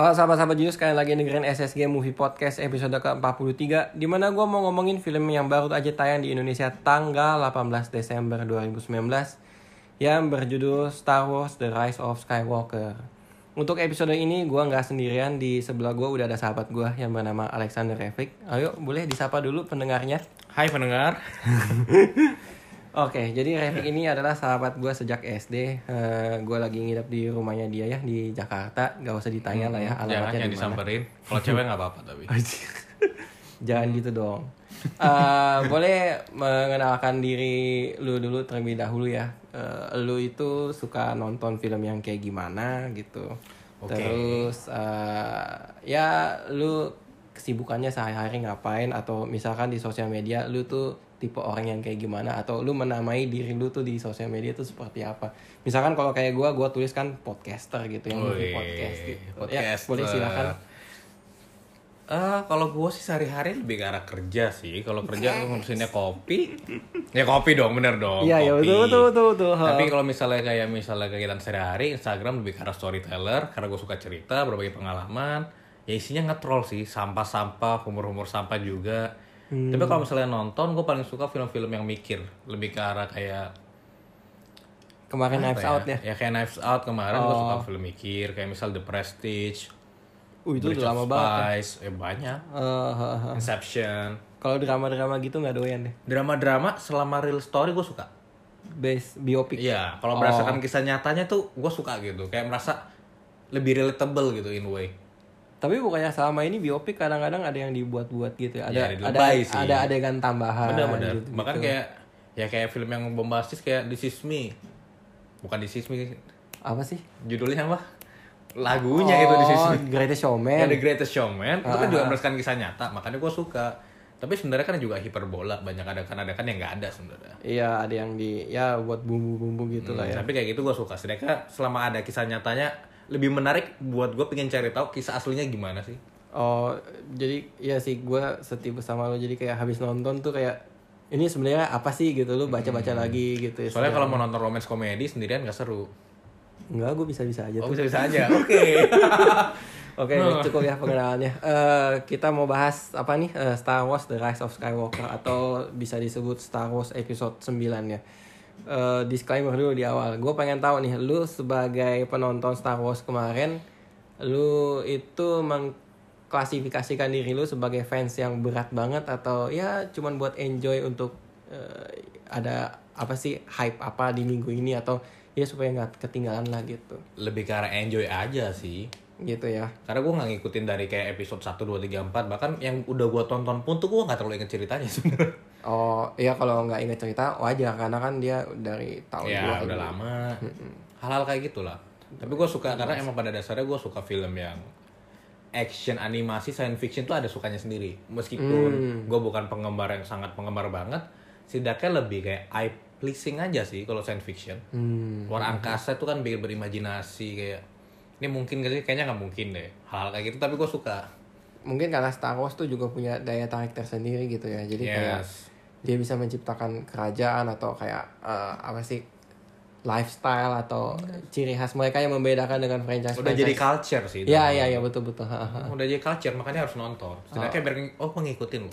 Halo sahabat-sahabat Jus, kalian lagi dengerin SSG Movie Podcast episode ke-43 Di mana gue mau ngomongin film yang baru aja tayang di Indonesia tanggal 18 Desember 2019 Yang berjudul Star Wars The Rise of Skywalker. Untuk episode ini gue nggak sendirian, di sebelah gue udah ada sahabat gue yang bernama Alexander Revik Ayo boleh disapa dulu pendengarnya? Hai pendengar. Oke, jadi Revik ini adalah sahabat gue sejak SD. Uh, gue lagi nginep di rumahnya dia ya di Jakarta. Gak usah ditanya lah ya Jangan alamatnya yang di mana. disamperin. Kalau cewek nggak apa-apa tapi. Jangan gitu dong. Eh, boleh mengenalkan diri lu dulu terlebih dahulu ya. Eh, lu itu suka nonton film yang kayak gimana gitu. Oke. Terus eh, ya lu kesibukannya sehari-hari ngapain atau misalkan di sosial media lu tuh tipe orang yang kayak gimana atau lu menamai diri lu tuh di sosial media tuh seperti apa. Misalkan kalau kayak gua gua tulis kan podcaster gitu yang Wih, podcast gitu. Ya, boleh silakan. Eh, kalau gue sih sehari-hari lebih ke arah kerja sih. Kalau kerja ngurusinnya kopi, ya kopi dong, bener dong. Iya, iya betul betul betul betul. Tapi kalau misalnya kayak misalnya kegiatan sehari-hari, Instagram lebih ke arah storyteller karena gue suka cerita, berbagi pengalaman. Ya isinya nge-troll sih, sampah-sampah, humor-humor sampah juga. Hmm. Tapi kalau misalnya nonton, gue paling suka film-film yang mikir, lebih ke arah kayak Kemarin Knives apa Out ya. Ya kayak Knives Out kemarin gue Oh. suka film mikir, kayak misal The Prestige, Uh, itu Bridge udah lama banget. ya. Eh banyak. Eh, eh, eh. Inception. Kalau drama-drama gitu nggak doyan deh. Drama-drama selama real story gue suka. Base biopic. Iya, kalau Oh. berdasarkan kisah nyatanya tuh gue suka gitu. Kayak merasa lebih relatable gitu in way. Tapi bukannya selama ini biopic kadang-kadang ada yang dibuat-buat gitu ya. Ada Ya, ada sih. ada adegan tambahan. Bener-bener. gitu, Bahkan kayak ya kayak film yang bombastis kayak This Is Me. Bukan This Is Me. apa sih? Judulnya apa? Lagunya itu This Is Oh, Me. Greatest Ya, Showman. The Greatest Showman itu kan Ah. juga berdasarkan kisah nyata, makanya gue suka. Tapi sebenarnya kan juga hiperbola, banyak adegan-adegan yang nggak ada sebenarnya. Iya, ada yang di ya buat bumbu-bumbu gitu lah Hmm, ya. Tapi kayak gitu gue suka. Sedangkan selama ada kisah nyatanya lebih menarik buat gue pengen cari tahu kisah aslinya gimana sih. Oh, jadi ya sih gue setipe sama lo jadi kayak habis nonton tuh kayak ini sebenarnya apa sih gitu lu baca-baca lagi gitu ya. Hmm. Soalnya kalau mau nonton romance komedi sendirian gak seru. enggak gue bisa-bisa aja Oh tuh. bisa-bisa aja. Oke. Oke, cukup ya pengenalannya. Eh, kita mau bahas apa nih? Eh, Star Wars The Rise of Skywalker atau bisa disebut Star Wars Episode 9 ya. Eh, disclaimer dulu di awal. Gue pengen tahu nih, lu sebagai penonton Star Wars kemarin, lu itu mengklasifikasikan diri lu sebagai fans yang berat banget atau ya cuman buat enjoy untuk eh, ada apa sih hype apa di minggu ini atau ya supaya nggak ketinggalan lah gitu. Lebih ke arah enjoy aja sih. Gitu ya. Karena gue gak ngikutin dari kayak episode 1, 2, 3, 4 Bahkan yang udah gue tonton pun tuh gue gak terlalu inget ceritanya sebenarnya Oh iya kalau nggak inget cerita wajar karena kan dia dari tahun Ya udah lama. Hal-hal kayak gitulah. Tapi gue suka, karena emang pada dasarnya gue suka film yang Action, animasi, science fiction tuh ada sukanya sendiri. Meskipun gue bukan penggemar yang sangat penggemar banget Setidaknya lebih kayak eye pleasing aja sih kalau science fiction. Hmm. Luar angkasa tuh kan bikin berimajinasi kayak Ini mungkin gak sih? Kayaknya gak mungkin deh. Hal-hal kayak gitu tapi gue suka. Mungkin karena Star Wars tuh juga punya daya tarik tersendiri gitu ya. Jadi kayak Yes dia bisa menciptakan kerajaan atau kayak eh, apa sih lifestyle atau ciri khas mereka yang membedakan dengan franchise. Udah jadi culture sih itu. Iya iya iya betul betul. Udah jadi culture makanya harus nonton Setidaknya biar oh pengikutin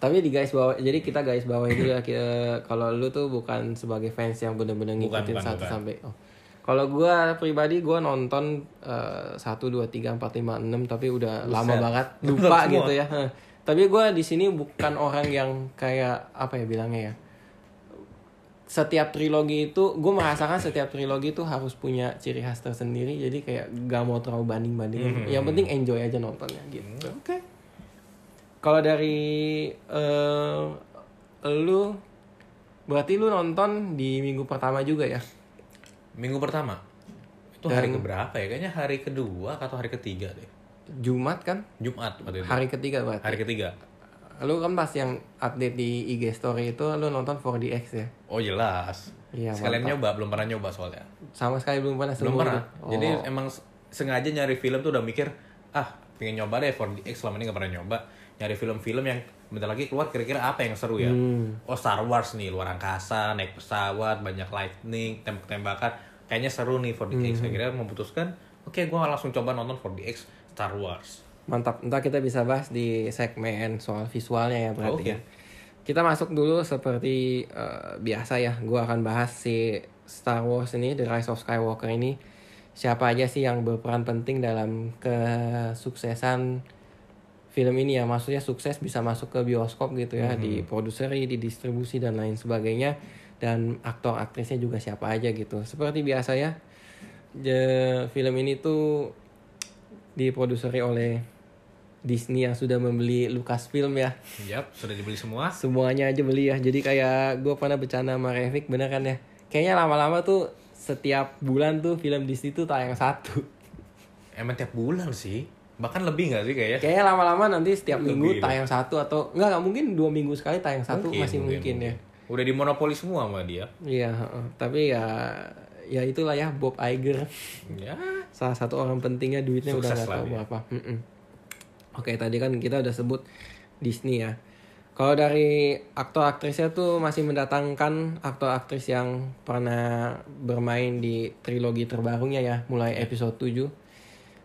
Tapi di guys bawah, jadi kita guys bawah itu ya kita- kalau lu tuh bukan sebagai fans yang bener-bener ngikutin bukan, satu bukan. sampai. Oh. Kalau gua pribadi gua nonton eh, satu dua tiga empat lima enam tapi udah Buset. lama banget lupa gitu ya. Tapi gua di sini bukan orang yang kayak apa ya bilangnya ya. Setiap trilogi itu, gue merasakan setiap trilogi itu harus punya ciri khas tersendiri. Jadi kayak gak mau terlalu banding-bandingin. Yang penting enjoy aja nontonnya gitu. Oke Kalau dari eh lu berarti lu nonton di minggu pertama juga ya? Minggu pertama Itu Dan- hari keberapa ya? Kayaknya hari kedua atau hari ketiga deh Jumat kan? Jumat waktu itu Hari ketiga berarti. Hari ketiga Lu kan pas yang update di IG story itu lu nonton 4DX ya? Oh jelas Iya, Sekalian nyoba, belum pernah nyoba soalnya Sama sekali belum pernah Belum pernah hidup. Jadi Oh. emang sengaja nyari film tuh udah mikir Ah pengen nyoba deh 4DX selama ini gak pernah nyoba Nyari film-film yang bentar lagi keluar kira-kira apa yang seru ya Hmm. Oh Star Wars nih, luar angkasa, naik pesawat, banyak lightning, tembak-tembakan Kayaknya seru nih 4DX Hmm. Akhirnya memutuskan Oke gue langsung coba nonton 4DX Star Wars. Mantap. Ntar kita bisa bahas di segmen soal visualnya ya berarti Oke. ya. Kita masuk dulu seperti eh, biasa ya. Gua akan bahas si Star Wars ini, The Rise of Skywalker ini. Siapa aja sih yang berperan penting dalam kesuksesan film ini ya. Maksudnya sukses bisa masuk ke bioskop gitu ya, di produseri, di distribusi dan lain sebagainya. Dan aktor aktrisnya juga siapa aja gitu. Seperti biasa ya. The film ini tuh diproduseri oleh Disney yang sudah membeli Lucasfilm ya. Yap, sudah dibeli semua. Semuanya aja beli ya. Jadi kayak gue pernah bercanda sama Revik bener kan ya. Kayaknya lama-lama tuh setiap bulan tuh film Disney tuh tayang satu. Emang tiap bulan sih. Bahkan lebih nggak sih kayaknya? Kayaknya lama-lama nanti setiap Lebih minggu lah. tayang satu atau enggak nggak mungkin dua minggu sekali tayang satu masih mungkin, ya. Udah dimonopoli semua sama dia. Iya, tapi ya ya itulah ya Bob Iger. Ya. salah satu orang pentingnya duitnya udah Sukses nggak lah tahu dia. berapa. Mm-mm. Oke tadi kan kita udah sebut Disney ya. Kalau dari aktor aktrisnya tuh masih mendatangkan aktor aktris yang pernah bermain di trilogi terbarunya ya, mulai episode 7.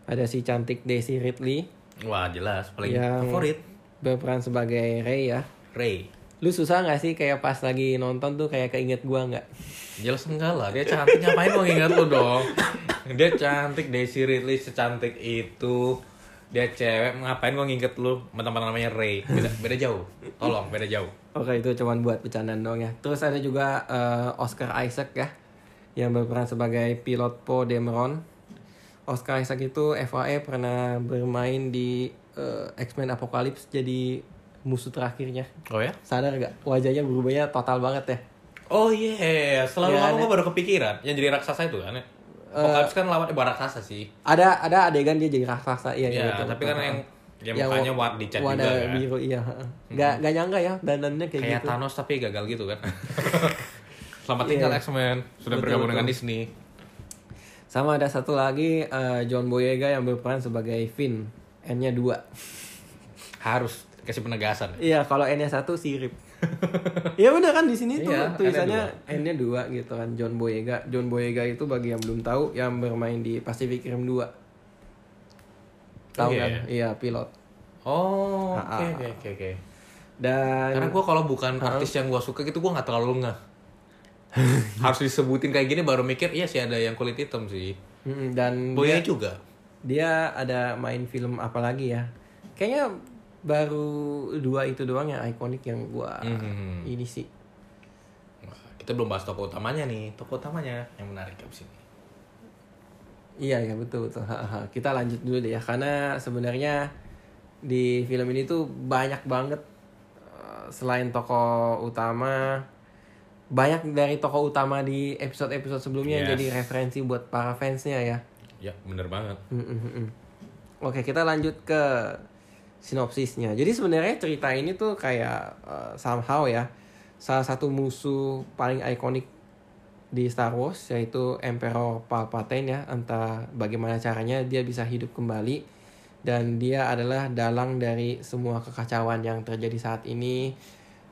Ada si cantik Daisy Ridley Wah jelas paling Yang- favorit berperan sebagai Rey ya. Ray. Lu susah nggak sih kayak pas lagi nonton tuh kayak keinget gua nggak? Jelas enggak lah, dia cantik ngapain mau ingat lu dong. Dia cantik Daisy Ridley secantik itu. Dia cewek ngapain gua nginget lu teman-teman namanya Ray. Beda, beda jauh. Tolong beda jauh. Oke itu cuman buat bercandaan doang ya. Terus ada juga eh, Oscar Isaac ya, yang berperan sebagai pilot Poe Dameron. Oscar Isaac itu FAE pernah bermain di eh, X-Men Apocalypse jadi musuh terakhirnya. Oh ya? Sadar gak? Wajahnya berubahnya total banget ya. Oh iya, selalu Iya, lama ada- gua baru kepikiran yang jadi raksasa itu kan. ya? Apocalypse kan lawan ibarat raksasa sih. Ada ada adegan dia jadi raksasa iya Iya, betul, tapi kan yang yang Yang mukanya wa- warna dicat warna juga kan. biru iya. Gak gak nyangka ya dandannya kayak, Kayak gitu. Thanos tapi gagal gitu kan. Selamat tinggal Iya. X-Men, sudah Betul, bergabung dengan betul. Disney. Sama ada satu lagi eh, John Boyega yang berperan sebagai Finn. N-nya 2. Harus kasih penegasan. Iya, kalau N-nya satu sirip. Iya bener kan di sini tuh Iya, tulisannya N-nya dua gitu kan John Boyega. John Boyega itu bagi yang belum tahu yang bermain di Pacific Rim 2. Tahu Oh, iya, kan? iya. Iya, pilot. Oh, oke oke oke oke. Dan Karena gue kalau bukan artis yang gue suka gitu gue nggak terlalu ngeh. Harus disebutin kayak gini baru mikir iya sih ada yang kulit hitam sih. Dan Boya dia, juga. dia ada main film apa lagi ya? Kayaknya baru dua itu doang yang ikonik yang gua Mhm. ini sih. Wah, kita belum bahas tokoh utamanya nih. Tokoh utamanya yang menarik abis ini. Iya ya betul betul. Kita lanjut dulu deh ya karena sebenarnya di film ini tuh banyak banget eh, selain tokoh utama banyak dari tokoh utama di episode-episode sebelumnya yang Yes. jadi referensi buat para fansnya ya. Ya bener banget. Mm, mm. Oke kita lanjut ke sinopsisnya. Jadi sebenarnya cerita ini tuh kayak eh, somehow ya salah satu musuh paling ikonik di Star Wars yaitu Emperor Palpatine ya entah bagaimana caranya dia bisa hidup kembali dan dia adalah dalang dari semua kekacauan yang terjadi saat ini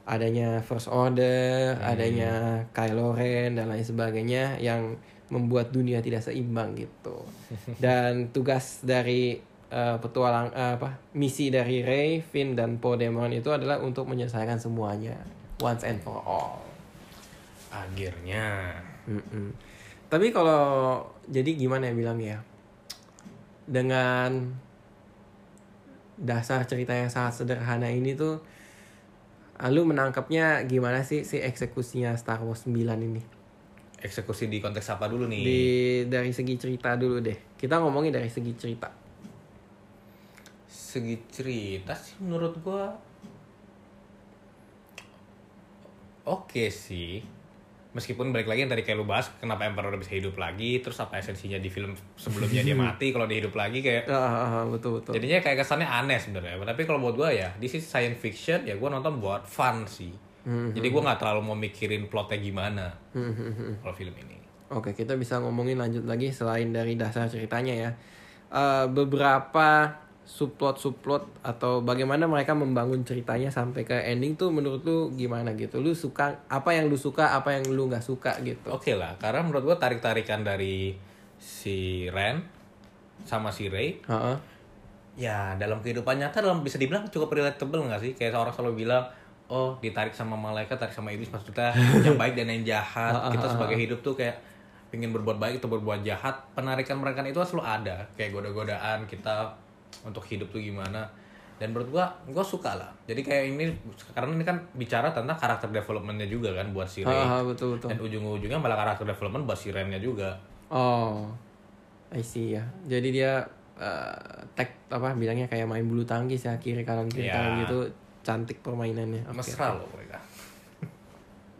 adanya First Order, adanya Kylo Ren dan lain sebagainya yang membuat dunia tidak seimbang gitu. Dan tugas dari eh, petualang eh, apa misi dari Rey, Finn dan Poe Dameron itu adalah untuk menyelesaikan semuanya once and for all. Akhirnya. Mm-mm. Tapi kalau jadi gimana ya bilangnya ya? Dengan dasar cerita yang sangat sederhana ini tuh lu menangkapnya gimana sih si eksekusinya Star Wars 9 ini? Eksekusi di konteks apa dulu nih? Di dari segi cerita dulu deh. Kita ngomongin dari segi cerita. Segi cerita sih menurut gua oke sih. Meskipun balik lagi yang tadi kayak lu bahas kenapa Emperor bisa hidup lagi, terus apa esensinya di film sebelumnya dia mati, kalau dia hidup lagi kayak Ah, ah, ah, betul betul. jadinya kayak kesannya aneh sebenarnya. Tapi kalau buat gua ya, this is science fiction ya gua nonton buat fun sih. Jadi gua nggak terlalu mau mikirin plotnya gimana Hmm, hmm, hmm. kalau film ini. Oke, kita bisa ngomongin lanjut lagi selain dari dasar ceritanya ya. Eh, beberapa subplot-subplot atau bagaimana mereka membangun ceritanya sampai ke ending tuh menurut lu gimana gitu? Lu suka apa yang lu suka, apa yang lu nggak suka gitu? Oke lah, karena menurut gua tarik-tarikan dari si Ren sama si Rey Heeh. ya dalam kehidupan nyata dalam bisa dibilang cukup relatable nggak sih kayak orang selalu bilang oh ditarik sama malaikat tarik sama iblis maksudnya yang baik dan yang jahat kita sebagai hidup tuh kayak pengen berbuat baik atau berbuat jahat penarikan mereka itu selalu ada kayak goda-godaan kita untuk hidup tuh gimana dan menurut gua gua suka lah jadi kayak ini karena ini kan bicara tentang karakter developmentnya juga kan buat si Rey Ah, betul betul. dan ujung-ujungnya malah karakter development buat si Rennya juga Oh, I see ya. Jadi dia eh tag apa bilangnya kayak main bulu tangkis ya kiri kanan kiri Ya. kanan gitu cantik permainannya. Oke. mesra loh mereka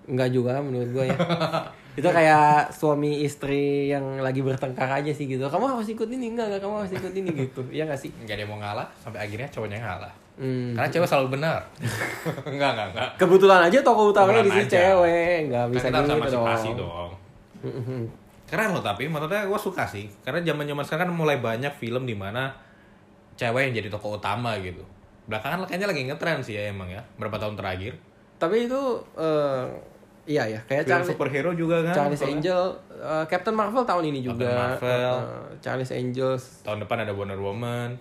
Enggak juga menurut gue ya. itu kayak suami istri yang lagi bertengkar aja sih gitu. Kamu harus ikut ini enggak enggak kamu harus ikut ini gitu. Iya gak sih? nggak yang mau ngalah sampai akhirnya cowoknya ngalah Hmm. karena cewek selalu benar enggak enggak enggak Kebetulan aja tokoh utamanya di sini cewek, nggak Kan bisa kita harus gitu dong. dong keren loh tapi maksudnya gue suka sih karena zaman zaman sekarang kan mulai banyak film di mana cewek yang jadi tokoh utama gitu belakangan kayaknya lagi ngetren sih ya emang ya berapa tahun terakhir Tapi itu eh, iya ya kayak film Charlie, superhero juga kan Charles soalnya. Angel, eh, Captain Marvel tahun ini juga. Captain Marvel. Eh, Charles Angels tahun depan ada Wonder Woman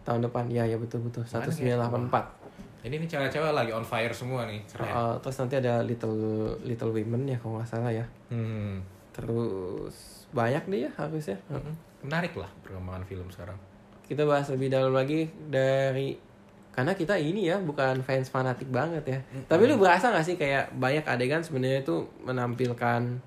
tahun depan, iya ya betul betul. 1984. ini nih cewek-cewek lagi on fire semua nih keren Eh, terus nanti ada Little Little Women ya kalau nggak salah ya. hmm. Terus banyak deh ya harusnya. menarik lah perkembangan film sekarang Kita bahas lebih dalam lagi dari karena kita ini ya bukan fans fanatik banget ya. Tapi lu berasa nggak sih kayak banyak adegan sebenarnya itu menampilkan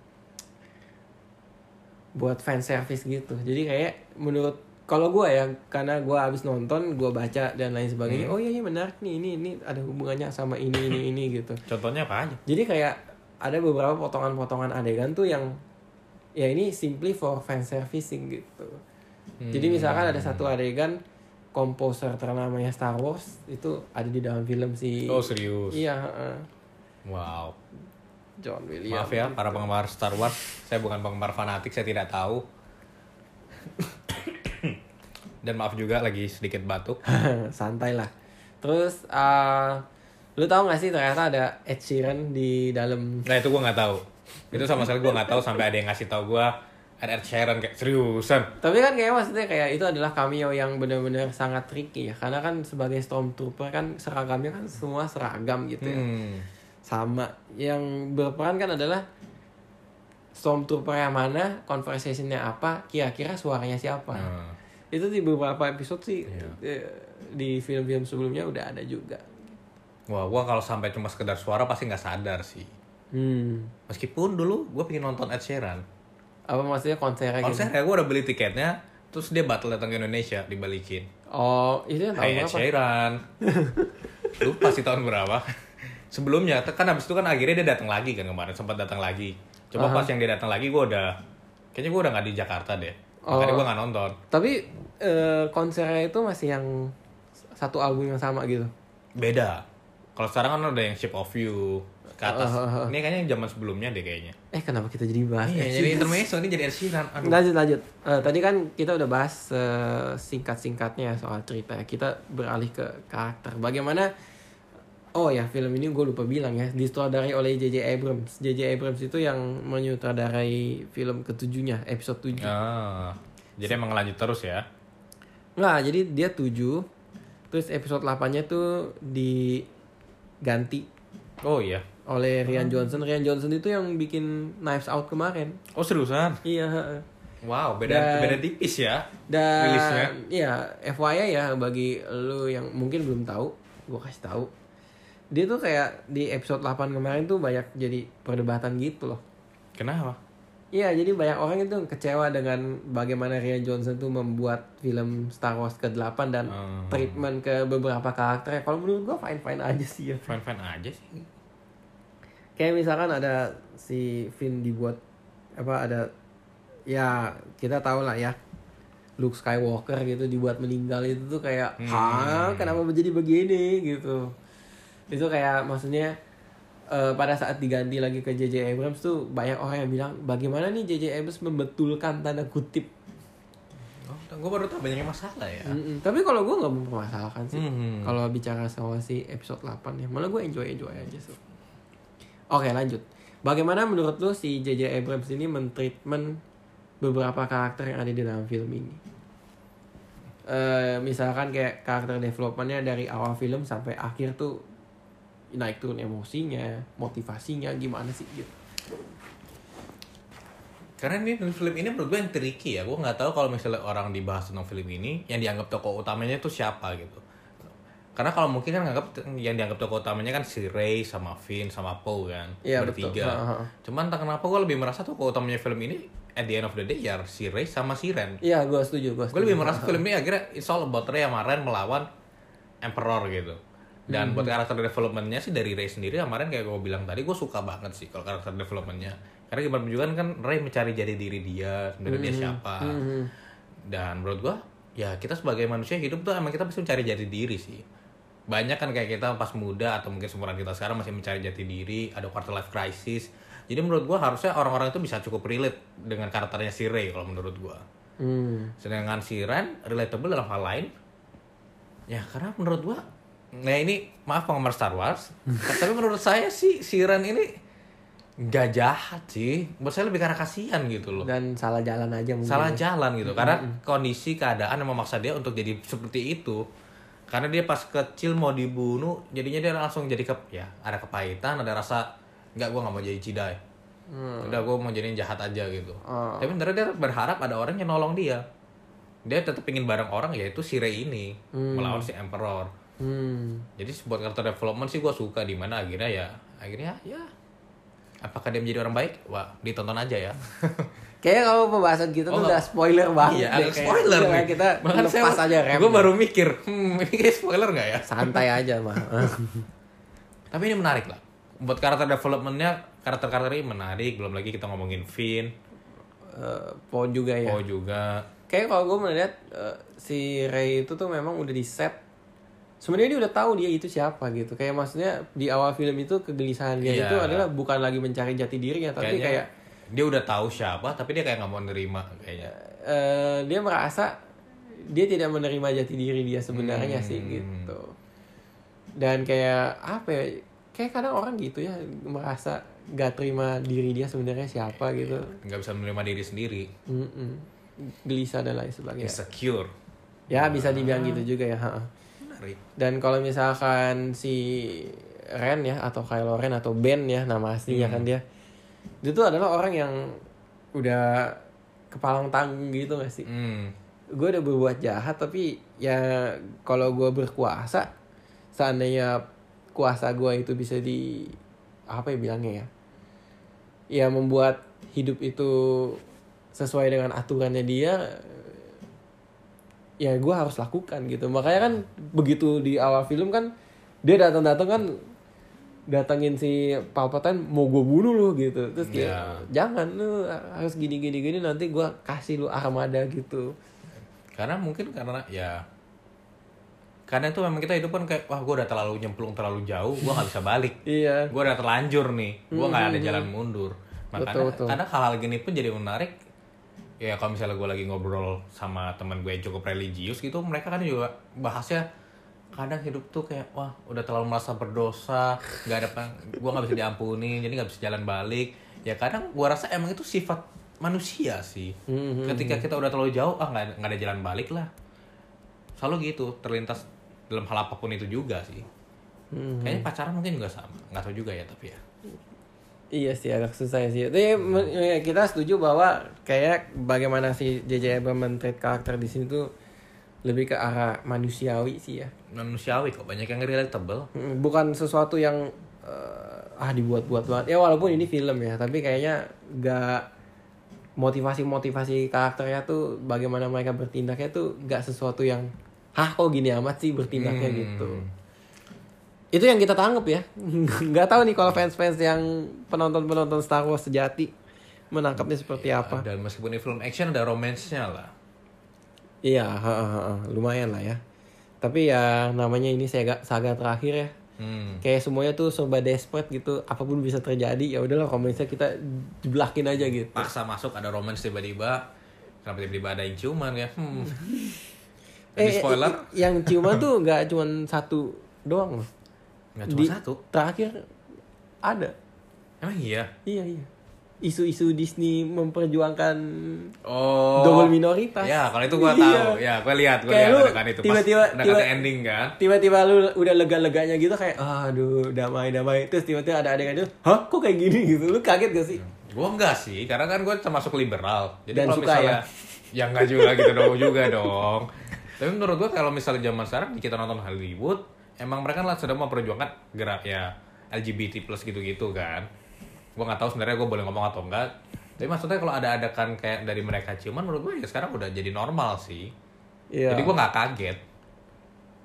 buat fan service gitu. Jadi kayak menurut kalau gue ya karena gue habis nonton gue baca dan lain sebagainya. Oh iya iya menarik nih ini ini ada hubungannya sama ini ini ini gitu. contohnya apa aja Jadi kayak ada beberapa potongan-potongan adegan tuh yang ya ini simply for fan servicing gitu. Jadi misalkan ada satu adegan komposer ternamanya Star Wars itu ada di dalam film si oh serius? Iya, heeh. wow. John Williams. maaf ya para penggemar Star Wars. Saya bukan penggemar fanatik saya tidak tahu. Dan maaf juga lagi sedikit batuk. Santai lah. Terus uh, lu tahu gak sih ternyata ada Ed Sheeran di dalam nah itu gue nggak tahu. Itu sama sekali gue nggak tahu sampai ada yang ngasih tahu gue ada Ed Sheeran kayak seriusan Tapi kan kayak maksudnya kayak itu adalah cameo yang benar-benar sangat tricky ya. Karena kan sebagai stormtrooper kan seragamnya kan semua seragam gitu ya. hmm. Sama. Yang berperan kan adalah stormtrooper yang mana, conversationnya apa, kira-kira suaranya siapa. Hmm. Itu di beberapa episode sih eh, di film-film sebelumnya udah ada juga. wah gue kalau sampai cuma sekedar suara pasti nggak sadar sih Hmm. meskipun dulu gue pengen nonton Ed Sheeran Apa maksudnya konsernya gitu? konser ya gue udah beli tiketnya terus dia batal datang ke Indonesia dibalikin. Oh, itu yang tahun berapa? Lupa sih tahun berapa. Sebelumnya kan habis itu kan akhirnya dia datang lagi kan kemarin sempat datang lagi. Coba pas yang dia datang lagi gue udah kayaknya gue udah nggak di Jakarta deh. Makanya Oh. gue nggak nonton. Tapi eh, konsernya itu masih yang satu album yang sama gitu. beda. Kalau sekarang kan ada yang Shape of You ke atas Oh, oh, oh. ini kayaknya zaman sebelumnya deh kayaknya Eh, kenapa kita jadi bahas? iya jadi intermezzo ini jadi Sheeran aduh Lanjut lanjut. Eh, tadi kan kita udah bahas eh, singkat-singkatnya soal cerita. Kita beralih ke karakter. Bagaimana? Oh ya film ini gue lupa bilang ya disutradarai oleh J.J. Abrams. J.J. Abrams itu yang menyutradarai film ketujuhnya episode 7 ah jadi emang lanjut terus ya Nggak, jadi dia 7 Terus episode 8-nya tuh diganti oh iya oleh Rian Johnson. Rian Johnson itu yang bikin Knives Out kemarin. oh seriusan Iya. wow beda Dan- beda tipis ya Dan Rilisnya. iya, FYI ya bagi lu yang mungkin belum tahu, gua kasih tahu. Dia tuh kayak di episode 8 kemarin tuh banyak jadi perdebatan gitu loh. kenapa Iya, jadi banyak orang itu kecewa dengan bagaimana Rian Johnson tuh membuat film Star Wars ke-8 dan Hmm. treatment ke beberapa karakter. Kalau menurut gua fine-fine aja sih ya. fan aja sih Kayak misalkan ada si Finn dibuat apa ada ya kita tahu lah ya Luke Skywalker gitu dibuat meninggal itu tuh kayak hah? Kenapa menjadi begini? Gitu. Itu kayak maksudnya eh, pada saat diganti lagi ke JJ Abrams tuh banyak orang yang bilang bagaimana nih JJ Abrams membetulkan tanda kutip? Oh gue baru tahu banyak yang masalah ya. Mm-mm. tapi kalau gue nggak mempermasalahkan sih Hmm. kalau bicara soal si episode 8 ya malah gue enjoy enjoy aja sih oke lanjut bagaimana menurut lu si JJ Abrams ini mentreatment beberapa karakter yang ada di dalam film ini eh, misalkan kayak karakter developmentnya dari awal film sampai akhir tuh naik turun emosinya, motivasinya gimana sih gitu. Karena ini film ini menurut gue yang tricky ya. Gue nggak tahu kalau misalnya orang dibahas tentang film ini, yang dianggap tokoh utamanya itu siapa gitu. Karena kalau mungkin kan nganggap yang dianggap tokoh utamanya kan si Ray sama Finn sama Poe kan betul. bertiga. Ha, ha, ha. Cuman entah kenapa gue lebih merasa tokoh utamanya film ini at the end of the day ya si Ray sama si Ren. Iya, gue setuju, gue Gue lebih merasa film ini akhirnya it's all about Ray sama Ren melawan Emperor gitu. Dan buat karakter developmentnya sih dari Ray sendiri kemarin kayak gue bilang tadi gue suka banget sih kalau karakter developmentnya. Karena gimana juga kan Ray mencari jadi diri dia sebenarnya dia siapa. Dan menurut gue ya kita sebagai manusia hidup tuh emang kita pasti mencari jati diri sih. Banyak kan kayak kita pas muda atau mungkin seumuran kita sekarang masih mencari jati diri, ada quarter life crisis. Jadi menurut gue harusnya orang-orang itu bisa cukup relate dengan karakternya si Ray kalau menurut gue. Hmm. Sedangkan si Ren relatable dalam hal lain. Ya karena menurut gua Nah ini maaf penggemar Star Wars Tapi menurut saya sih si Ren ini Gak jahat sih Buat saya lebih karena kasihan gitu loh Dan salah jalan aja mungkin. Salah jalan gitu Karena kondisi keadaan yang memaksa dia untuk jadi seperti itu Karena dia pas kecil mau dibunuh Jadinya dia langsung jadi ke Ya ada kepahitan Ada rasa Enggak gua gak mau jadi Jedi. Udah gue mau jadi jahat aja gitu. Oh. Tapi sebenarnya dia berharap ada orang yang nolong dia. Dia tetap ingin bareng orang yaitu si Rey ini melawan si Emperor. Hmm. jadi buat karakter development sih gue suka di mana akhirnya ya akhirnya ya apakah dia menjadi orang baik? Wah ditonton aja ya Kayaknya kalau pembahasan kita Oh, tuh udah spoiler banget. iya deh, kayak. spoiler Udah, nih Kita Bahkan saya- lepas aja rem. gue baru mikir hmm ini kayak spoiler nggak ya santai aja mah. tapi ini menarik lah buat karakter developmentnya karakter-karakter ini menarik belum lagi kita ngomongin Finn Eh, Po juga ya. Poe juga Kayak kalau gue melihat eh, si Ray itu tuh memang udah di set. Sebenarnya dia udah tahu dia itu siapa gitu. Kayak maksudnya di awal film itu kegelisahan dia Iya. itu adalah bukan lagi mencari jati dirinya, tapi Kayaknya kayak dia udah tahu siapa tapi dia kayak nggak mau nerima kayaknya eh, dia merasa dia tidak menerima jati diri dia sebenarnya Hmm. sih gitu. Dan kayak apa ya? Kayak kadang orang gitu ya merasa gak terima diri dia sebenarnya siapa gitu. nggak bisa menerima diri sendiri Mm-mm. Gelisah dan lain sebagainya. insecure Ya bisa dibilang gitu juga ya. menarik Dan kalau misalkan si Ren ya atau Kylo Ren atau Ben ya nama aslinya kan dia, dia tuh adalah orang yang udah kepalang tanggung gitu gak sih? hmm. Gue udah berbuat jahat tapi ya kalau gue berkuasa, seandainya kuasa gue itu bisa di apa ya bilangnya ya, ya membuat hidup itu sesuai dengan aturannya dia ya gue harus lakukan gitu makanya kan begitu di awal film kan dia datang-datang kan datangin si Palpatine mau gue bunuh lu gitu. Terus kayak Ya. jangan lu harus gini gini gini nanti gue kasih lu armada gitu. Karena mungkin karena ya karena itu memang kita hidup kan kayak wah gue udah terlalu nyemplung terlalu jauh gue nggak bisa balik. Iya. Gue udah terlanjur nih gue nggak ada jalan mundur. Makanya Betul, betul. kadang hal-hal gini pun jadi menarik. Ya kalau misalnya gue lagi ngobrol sama teman gue yang cukup religius gitu mereka kan juga bahasnya kadang hidup tuh kayak wah udah terlalu merasa berdosa nggak ada gue nggak bisa diampuni jadi nggak bisa jalan balik ya kadang gue rasa emang itu sifat manusia sih Mhm. ketika kita udah terlalu jauh ah nggak ada- nggak ada jalan balik lah selalu gitu terlintas dalam hal apa pun itu juga sih Mhm. kayaknya pacaran mungkin juga sama nggak tahu juga ya tapi ya Iya sih agak susah sih. Tapi ya, kita setuju bahwa kayak bagaimana si JJ Abrams karakter di sini tuh lebih ke arah manusiawi sih ya. manusiawi kok banyak yang relatable Bukan sesuatu yang eh, ah dibuat-buat banget. Ya walaupun ini film ya, tapi kayaknya gak motivasi-motivasi karakternya tuh bagaimana mereka bertindaknya tuh gak sesuatu yang hah kok gini amat sih bertindaknya Hmm. gitu. Itu yang kita tanggap ya. Nggak tahu nih kalau fans-fans yang penonton-penonton Star Wars sejati menangkapnya seperti apa. dan meskipun ini film action ada romansnya lah Iya, ha, ha, ha, lumayan lah ya. Tapi ya namanya ini saga, saga terakhir ya. hmm. Kayak semuanya tuh serba desperate gitu. Apa pun bisa terjadi. Ya udahlah komennya kita jeblakin aja gitu. paksa masuk ada romance tiba-tiba kenapa tiba-tiba ada yang ciuman ya hmm. Eh, Jadi spoiler eh, yang ciuman tuh nggak cuma satu doang loh. nggak cuma Di- satu Terakhir ada. emang iya Iya iya. Isu-isu Disney memperjuangkan Oh. double minoritas. Ya, kalau itu gua Iya. tahu. Ya, gua lihat, gua lihat adegan itu pas tiba-tiba- udah tiba- ending kan. Tiba-tiba lu udah lega-leganya gitu kayak aduh damai damai terus tiba-tiba ada adegan itu hah kok kayak gini gitu lu kaget gak sih Gua enggak sih, karena kan gua termasuk liberal. Jadi Dan kalau suka misalnya ya enggak juga gitu dong juga dong. Tapi menurut gua kalau misalnya zaman sekarang kita nonton Hollywood, emang mereka lah sedang memperjuangkan gerak ya LGBT plus gitu-gitu kan. Gua nggak tahu sebenarnya gua boleh ngomong atau enggak. Tapi maksudnya kalau ada adakan kayak dari mereka ciuman menurut gua ya sekarang udah jadi normal sih. Iya. Jadi gua nggak kaget.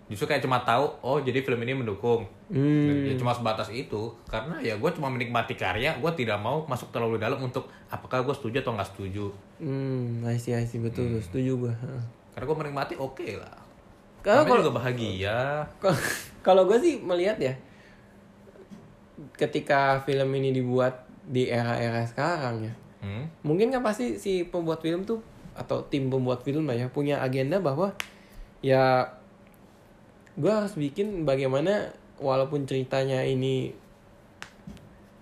Justru kayak cuma tahu, oh jadi film ini mendukung. Hmm. Ya cuma sebatas itu. Karena ya gue cuma menikmati karya, gue tidak mau masuk terlalu dalam untuk apakah gue setuju atau nggak setuju. hmm I see I see betul tuh, setuju Heeh. Karena gue menikmati oke lah. Kalau- Namanya juga bahagia. Kalau- kalau gue sih melihat ya ketika film ini dibuat di era-era sekarang ya Hmm? mungkin kan pasti si pembuat film tuh atau tim pembuat film lah ya punya agenda bahwa ya gue harus bikin bagaimana walaupun ceritanya ini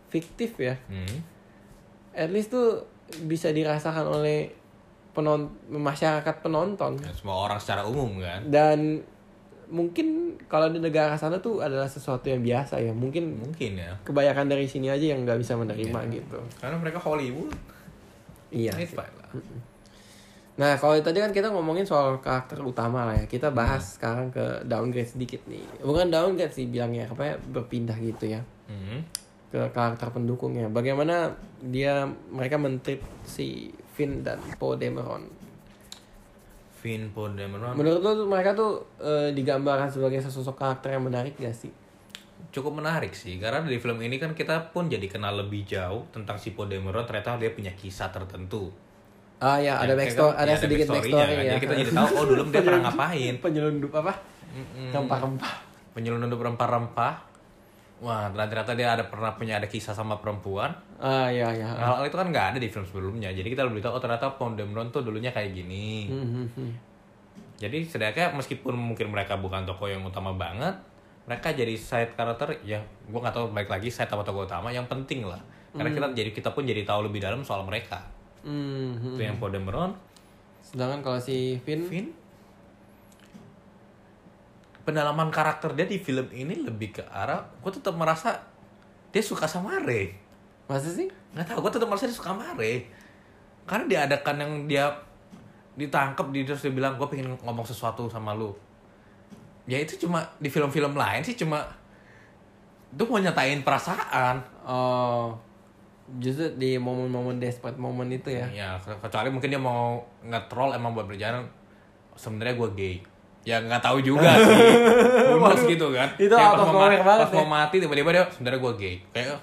fiktif ya Hmm. at least tuh bisa dirasakan oleh penon masyarakat penonton Ya, semua orang secara umum kan. dan mungkin kalau di negara sana tuh adalah sesuatu yang biasa ya. Mungkin Mungkin ya. kebanyakan dari sini aja yang nggak bisa menerima gitu. Karena mereka Hollywood. iya. Lah. nah kalau tadi kan kita ngomongin soal karakter utama lah ya. Kita bahas sekarang ke downgrade sedikit nih. Bukan downgrade sih bilangnya apa ya? Berpindah gitu ya. Hmm. ke karakter pendukungnya. Bagaimana dia mereka mentreat si Finn dan Poe Dameron Vin Podemeron menurut lo tuh mereka tuh eh, digambarkan sebagai sesosok karakter yang menarik gak sih cukup menarik sih karena di film ini kan kita pun jadi kenal lebih jauh tentang si Podemeron ternyata dia punya kisah tertentu. ah ya ada backstory kan- ada ya, sedikit backstory-nya backstory kan. ya Jadi kita jadi tahu oh dulu dia pernah ngapain. penyelundup apa rempah-rempah Penyelundup rempah-rempah. Wah, ternyata dia ada pernah punya ada kisah sama perempuan. ah ya ya Hal, hal itu kan nggak ada di film sebelumnya. Jadi kita lebih tahu oh ternyata Podemeron tuh dulunya kayak gini. Hmm, hmm, hmm. Jadi setidaknya meskipun mungkin mereka bukan tokoh yang utama banget, mereka jadi side karakter ya gua nggak tahu baik lagi side atau tokoh utama yang penting lah. Karena kita jadi kita pun jadi tahu lebih dalam soal mereka. Hmm, hmm. Itu yang Podemeron, sedangkan kalau si Finn Vin. Pendalaman karakter dia di film ini lebih ke arah gue tetap merasa dia suka sama Rey. masa sih Nggak tahu, gue tetap merasa dia suka sama Rey. Karena diadakan yang dia ditangkap di terus dia bilang gue pengen ngomong sesuatu sama lu. Ya itu cuma di film-film lain sih cuma itu mau nyatain perasaan. oh justru di momen-momen desperate momen itu ya Ya, kecuali mungkin dia mau nge-troll emang buat berjalan sebenarnya gue gay. Ya nggak tahu juga sih. Bulus gitu kan. Itu Kayak pas mau, mati, banget pas ya. mau mati tiba-tiba dia sebenarnya gue gay. Kayak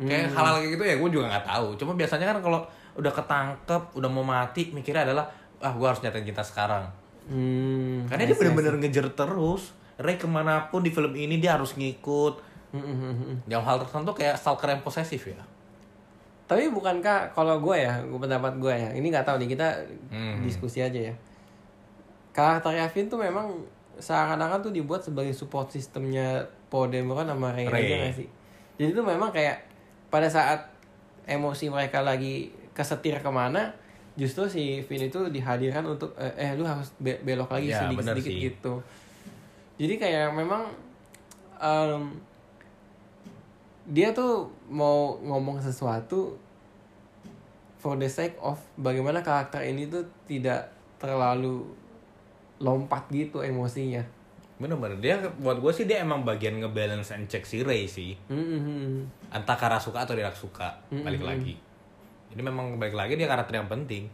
kayak Hmm. hal-hal kayak gitu ya gue juga nggak tahu. Cuma biasanya kan kalau udah ketangkep, udah mau mati, mikirnya adalah ah gue harus nyatain cinta sekarang. hmm Karena dia bener-bener ngejar terus. Ray ke mana pun di film ini dia harus ngikut. Hmm, hmm, hmm, hmm. Yang hal tertentu kayak stalker yang posesif ya. tapi bukankah kalau gue ya gue pendapat gue ya ini nggak tahu nih kita Hmm. diskusi aja ya karakternya Finn tuh memang seakan-akan tuh dibuat sebagai support sistemnya Dameron sama Rey, Rey. aja nggak sih jadi tuh memang kayak pada saat emosi mereka lagi kesetir ke mana justru si Finn itu dihadirkan untuk eh, eh lu harus be- belok lagi Ya, sedikit sedikit sih. gitu jadi kayak memang em, dia tuh mau ngomong sesuatu for the sake of bagaimana karakter ini tuh tidak terlalu lompat gitu emosinya. Bener-bener dia buat gue sih dia emang bagian ngebalance and check si Ray sih. Hmm, Entah karena suka atau tidak suka, balik lagi. Jadi memang balik lagi dia karakter yang penting.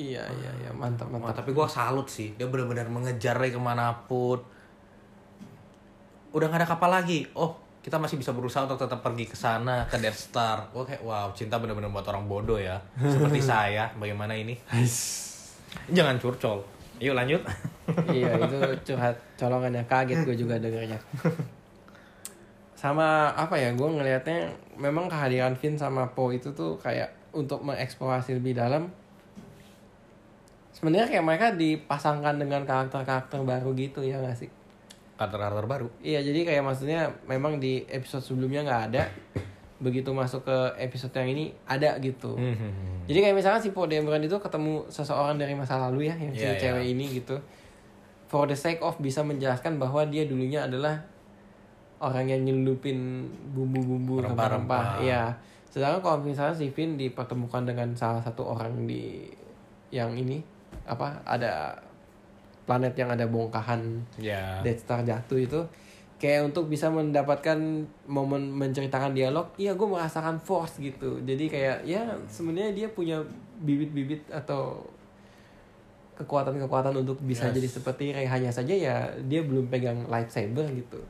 Iya iya iya mantap mantap. tapi gue salut sih, dia benar-benar mengejar Ray ke mana pun. Udah gak ada kapal lagi. Oh, kita masih bisa berusaha untuk tetap pergi ke sana ke Death Star. Gue kayak wow, cinta benar-benar buat orang bodoh ya. Seperti saya, bagaimana ini? Jangan curcol. Yuk lanjut. iya itu curhat colongan ya kaget gue juga dengernya. Sama apa ya gue ngelihatnya memang kehadiran Finn sama Poe itu tuh kayak untuk mengeksplorasi lebih dalam. Sebenarnya kayak mereka dipasangkan dengan karakter-karakter baru gitu ya gak sih? Karakter-karakter baru. Iya jadi kayak maksudnya memang di episode sebelumnya nggak ada, begitu masuk ke episode yang ini ada gitu. Hmm, hmm. Jadi kayak misalkan si Poe Dameron itu ketemu seseorang dari masa lalu ya, yang si Iya, cewek ini gitu. For the sake of bisa menjelaskan bahwa dia dulunya adalah orang yang nyelupin bumbu-bumbu Rempah-rempah. Iya. Sedangkan kalau misalnya si Finn dipertemukan dengan salah satu orang di yang ini apa ada planet yang ada bongkahan Ya. Death Star jatuh itu kayak untuk bisa mendapatkan momen menceritakan dialog iya gue merasakan force gitu jadi kayak ya sebenarnya dia punya bibit-bibit atau kekuatan-kekuatan untuk bisa Yes. jadi seperti Rey hanya saja ya dia belum pegang lightsaber gitu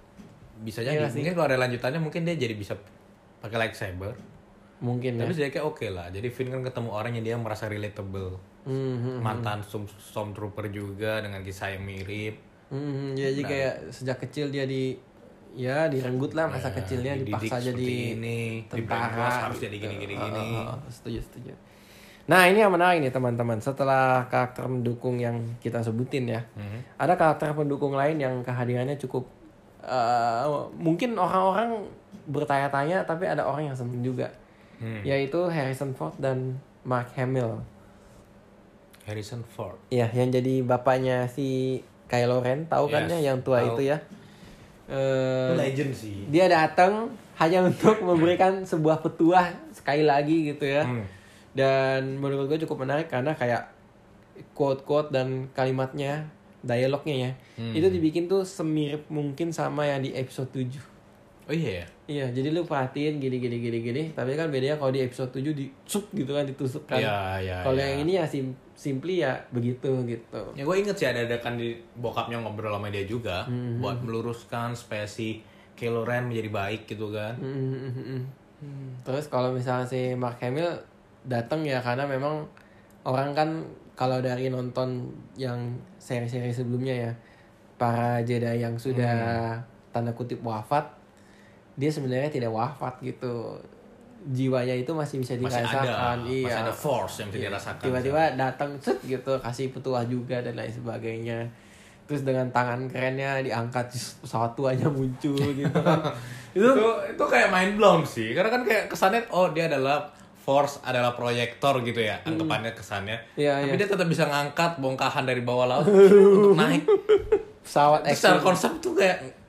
Bisa Iya jadi. sih? Mungkin kalau ada lanjutannya mungkin dia jadi bisa pakai lightsaber. mungkin ya Tapi jadi kayak oke lah. Jadi Finn kan ketemu orang yang dia merasa relatable. Hmm, hmm, Mantan Storm- Stormtrooper juga dengan kisah yang mirip. Hmm, jadi kayak sejak kecil dia di ya direnggut lah masa Ya, kecilnya dipaksa jadi ini, tentara harus gitu. jadi gini, gini, gini. ah, ah, setuju setuju nah ini yang menarik nih teman-teman setelah karakter pendukung yang kita sebutin ya Mhm. ada karakter pendukung lain yang kehadirannya cukup eh, mungkin orang-orang bertanya-tanya tapi ada orang yang seneng juga Hmm. yaitu Harrison Ford dan Mark Hamill Harrison Ford. ya yang jadi bapaknya si Kylo Ren tahu kan Yes, ya yang tua tahu. itu ya Eh, Itu legend sih. dia datang hanya untuk memberikan sebuah petuah sekali lagi gitu ya Hmm. dan menurut gue cukup menarik karena kayak quote-quote dan kalimatnya dialognya ya Hmm. itu dibikin tuh semirip mungkin sama yang di episode 7 Oh iya ya. iya jadi lu perhatiin gini gini gini gini tapi kan bedanya kalau di episode 7 di gitu kan ditusuk kan Iya, iya. kalau iya. yang ini ya sim simply ya begitu gitu Ya gue inget sih ada kan di bokapnya ngobrol sama dia juga Hmm. buat meluruskan spesi Kylo Ren menjadi baik gitu kan. Hmm, hmm, hmm, hmm. Terus kalau misalnya si Mark Hamill datang ya karena memang orang kan kalau dari nonton yang seri-seri sebelumnya ya para Jedi yang sudah tanda kutip wafat dia sebenarnya tidak wafat gitu jiwanya itu masih bisa Masih ada, dirasakan iya. masih ada force yang bisa Iya. dirasakan. tiba-tiba datang set gitu kasih petuah juga dan lain sebagainya. Terus dengan tangan kerennya diangkat pesawat tuanya muncul gitu kan. Itu itu itu kayak mind blown sih. Karena kan kayak kesannya oh dia adalah force adalah proyektor gitu ya anggapannya kesannya. Iya, tapi iya. dia tetap bisa ngangkat bongkahan dari bawah laut untuk naik. Pesawat secara konsep tuh kayak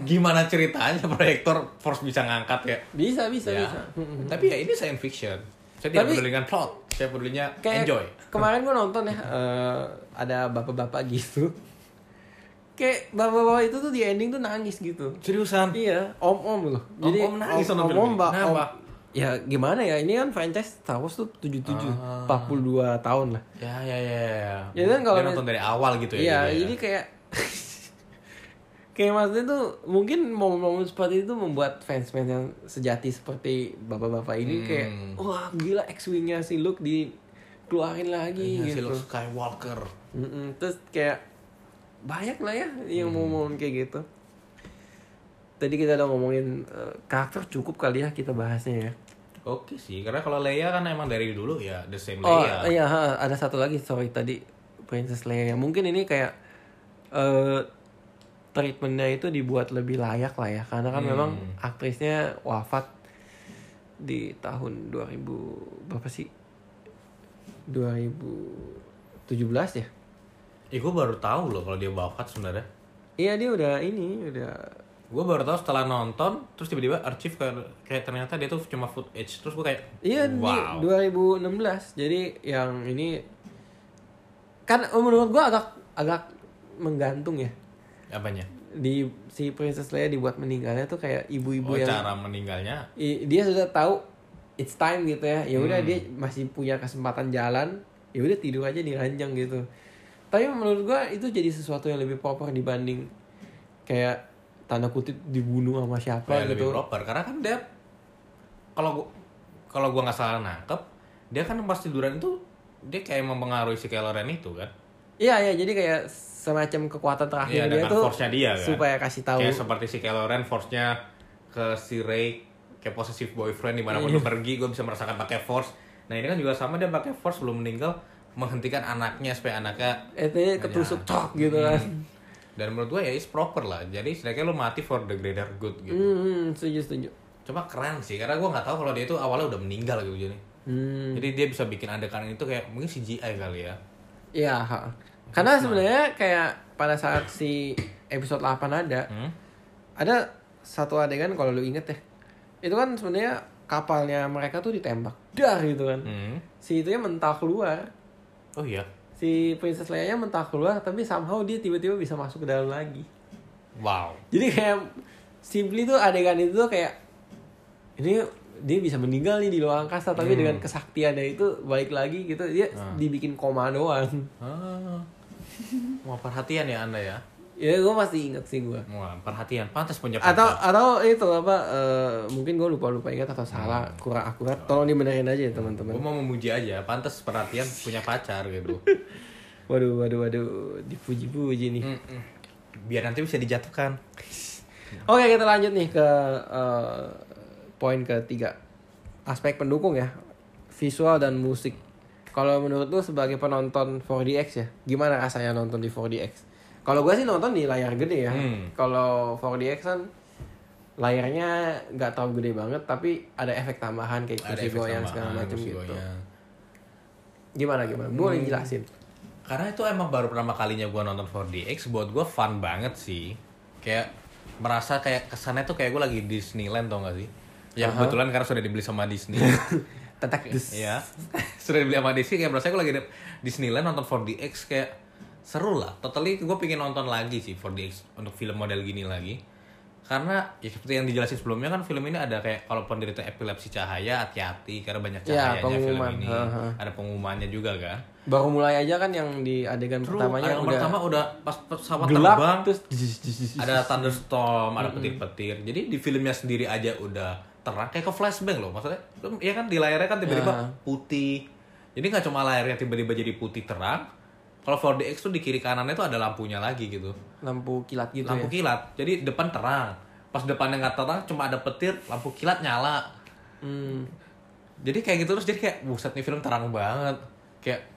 gimana ceritanya proyektor force bisa ngangkat kayak bisa bisa ya. bisa. Mm-mm. tapi ya ini science fiction. Saya tidak peduli dengan plot saya pedulinya kayak enjoy. kemarin gue nonton ya eh, ada bapak-bapak gitu. Kayak bapak-bapak itu tuh di ending tuh nangis gitu. Seriusan? Iya om-om loh. Jadi Om-om nangis film om-om ini. mbak om. Ya gimana ya ini kan franchise Star Wars tuh 77 Ah. 42 tahun lah. Ya ya ya ya Ya. Kan kalau nonton dari awal gitu ya Iya, ya. jadi kayak kayak maksudnya tuh mungkin momen-momen seperti itu membuat fans-fans yang sejati seperti bapak-bapak ini Hmm. kayak wah gila X-wingnya si Luke dikeluarin lagi Iya, si gitu. Luke Skywalker Mm-mm, Terus kayak banyak lah ya yang Hmm. momen kayak gitu. Tadi kita udah ngomongin eh, karakter cukup kali ya kita bahasnya ya. Oke sih, karena kalau Leia kan emang dari dulu ya the same Oh Leia. iya, ha, ada satu lagi sorry tadi Princess Leia. Mungkin ini kayak eh treatmentnya itu dibuat lebih layak lah ya, karena kan Hmm. memang aktrisnya wafat di tahun 2000 berapa sih? 2017 ya? Ya gue baru tahu loh kalau dia wafat sebenarnya. Iya dia udah ini udah Gue baru tahu setelah nonton, terus tiba-tiba archive kayak, kayak ternyata dia tuh cuma footage. Terus gue kayak, Iya wow. di 2016. Jadi yang ini kan menurut gua agak agak menggantung ya. Apanya? Di si Princess Leia dibuat meninggalnya tuh kayak ibu-ibu Oh, yang cara meninggalnya. i- dia sudah tahu it's time gitu ya. Ya udah Hmm. dia masih punya kesempatan jalan, ya udah tidur aja di ranjang gitu. Tapi menurut gua itu jadi sesuatu yang lebih proper dibanding kayak tanda kutip dibunuh sama siapa Kayak gitu. lebih proper. Karena kan dia, kalau gua kalau gue nggak salah nangkep, dia kan pas tiduran itu dia kayak mempengaruhi si Kylo Ren itu kan. Iya ya, jadi kayak semacam kekuatan terakhir Iya, dia tuh dia kan. supaya kasih tahu. Kayak seperti si Kylo Ren force-nya ke si Rey kayak posesif boyfriend di mana pun Iya. lu pergi gue bisa merasakan pakai force. Nah ini kan juga sama dia pakai force belum meninggal menghentikan anaknya supaya anaknya itu ketusuk cok gitu kan. Hmm. dan menurut gue ya is proper lah jadi setidaknya lu mati for the greater good gitu Hmm, setuju setuju. cuma keren sih karena gue nggak tahu kalau dia itu awalnya udah meninggal gitu jadi Hmm. jadi dia bisa bikin adegan itu kayak mungkin CGI kali ya Iya. Karena sebenarnya kayak pada saat si episode 8 ada, hmm? ada satu adegan kalau lu inget ya. Itu kan sebenarnya kapalnya mereka tuh ditembak. Dar gitu kan. Hmm. Si itunya mental keluar. oh iya Si Princess Leia-nya mental keluar tapi somehow dia tiba-tiba bisa masuk ke dalam lagi. wow Jadi kayak simply tuh adegan itu tuh kayak ini dia bisa meninggal nih di luar angkasa tapi Hmm. dengan kesaktiannya itu balik lagi gitu dia dibikin koma doang. ah. Wah perhatian ya anda ya? Ya gue masih inget sih gue. Wah perhatian. Pantas punya atau atau itu apa eh, mungkin gue lupa lupa ingat atau salah kurang akurat. Tolong dibenerin aja ya teman-teman. Gue mau memuji aja. Pantas perhatian punya pacar gitu. Waduh waduh waduh. Dipuji-puji nih. Mm-mm. biar nanti bisa dijatuhkan. Oke kita lanjut nih ke eh, poin ketiga. Aspek pendukung ya. Visual dan musik kalau menurut lu sebagai penonton 4DX ya gimana rasanya nonton di 4DX kalau gue sih nonton di layar gede ya Hmm. kalau 4DX kan layarnya nggak terlalu gede banget tapi ada efek tambahan kayak kursi goyang segala macam gitu goyang. Gimana gimana? Boleh jelasin. karena itu emang baru pertama kalinya gue nonton 4DX buat gue fun banget sih kayak merasa kayak kesannya tuh kayak gue lagi di Disneyland tau gak sih yang Aha. kebetulan karena sudah dibeli sama Disney Tetek dus. Iya, sudah dibeli sama Disney kayak merasa gue lagi di Disneyland nonton 4DX kayak seru lah. Totally gue pengen nonton lagi sih 4DX untuk film model gini lagi. Karena ya seperti yang dijelasin sebelumnya kan film ini ada kayak kalau penderita epilepsi cahaya hati-hati karena banyak Ya, cahayanya film pengumuman. ini. Ha, ha. Ada pengumumannya juga kan. Baru mulai aja kan yang di adegan Terus pertamanya ada- udah pertama udah pas pesawat gelap terbang terus ada thunderstorm, ada petir-petir. Jadi di filmnya sendiri aja udah terang kayak ke flashback loh. Maksudnya, lu- ya kan di layarnya kan tiba-tiba Ya. putih. Jadi nggak cuma layarnya tiba-tiba jadi putih terang. Kalau 4DX tuh di kiri kanannya tuh ada lampunya lagi gitu. lampu kilat gitu lampu ya. kilat. Jadi depan terang. Pas depannya nggak terang, cuma ada petir, lampu kilat nyala. Hmm. Jadi kayak gitu terus jadi kayak buset nih film terang banget. Kayak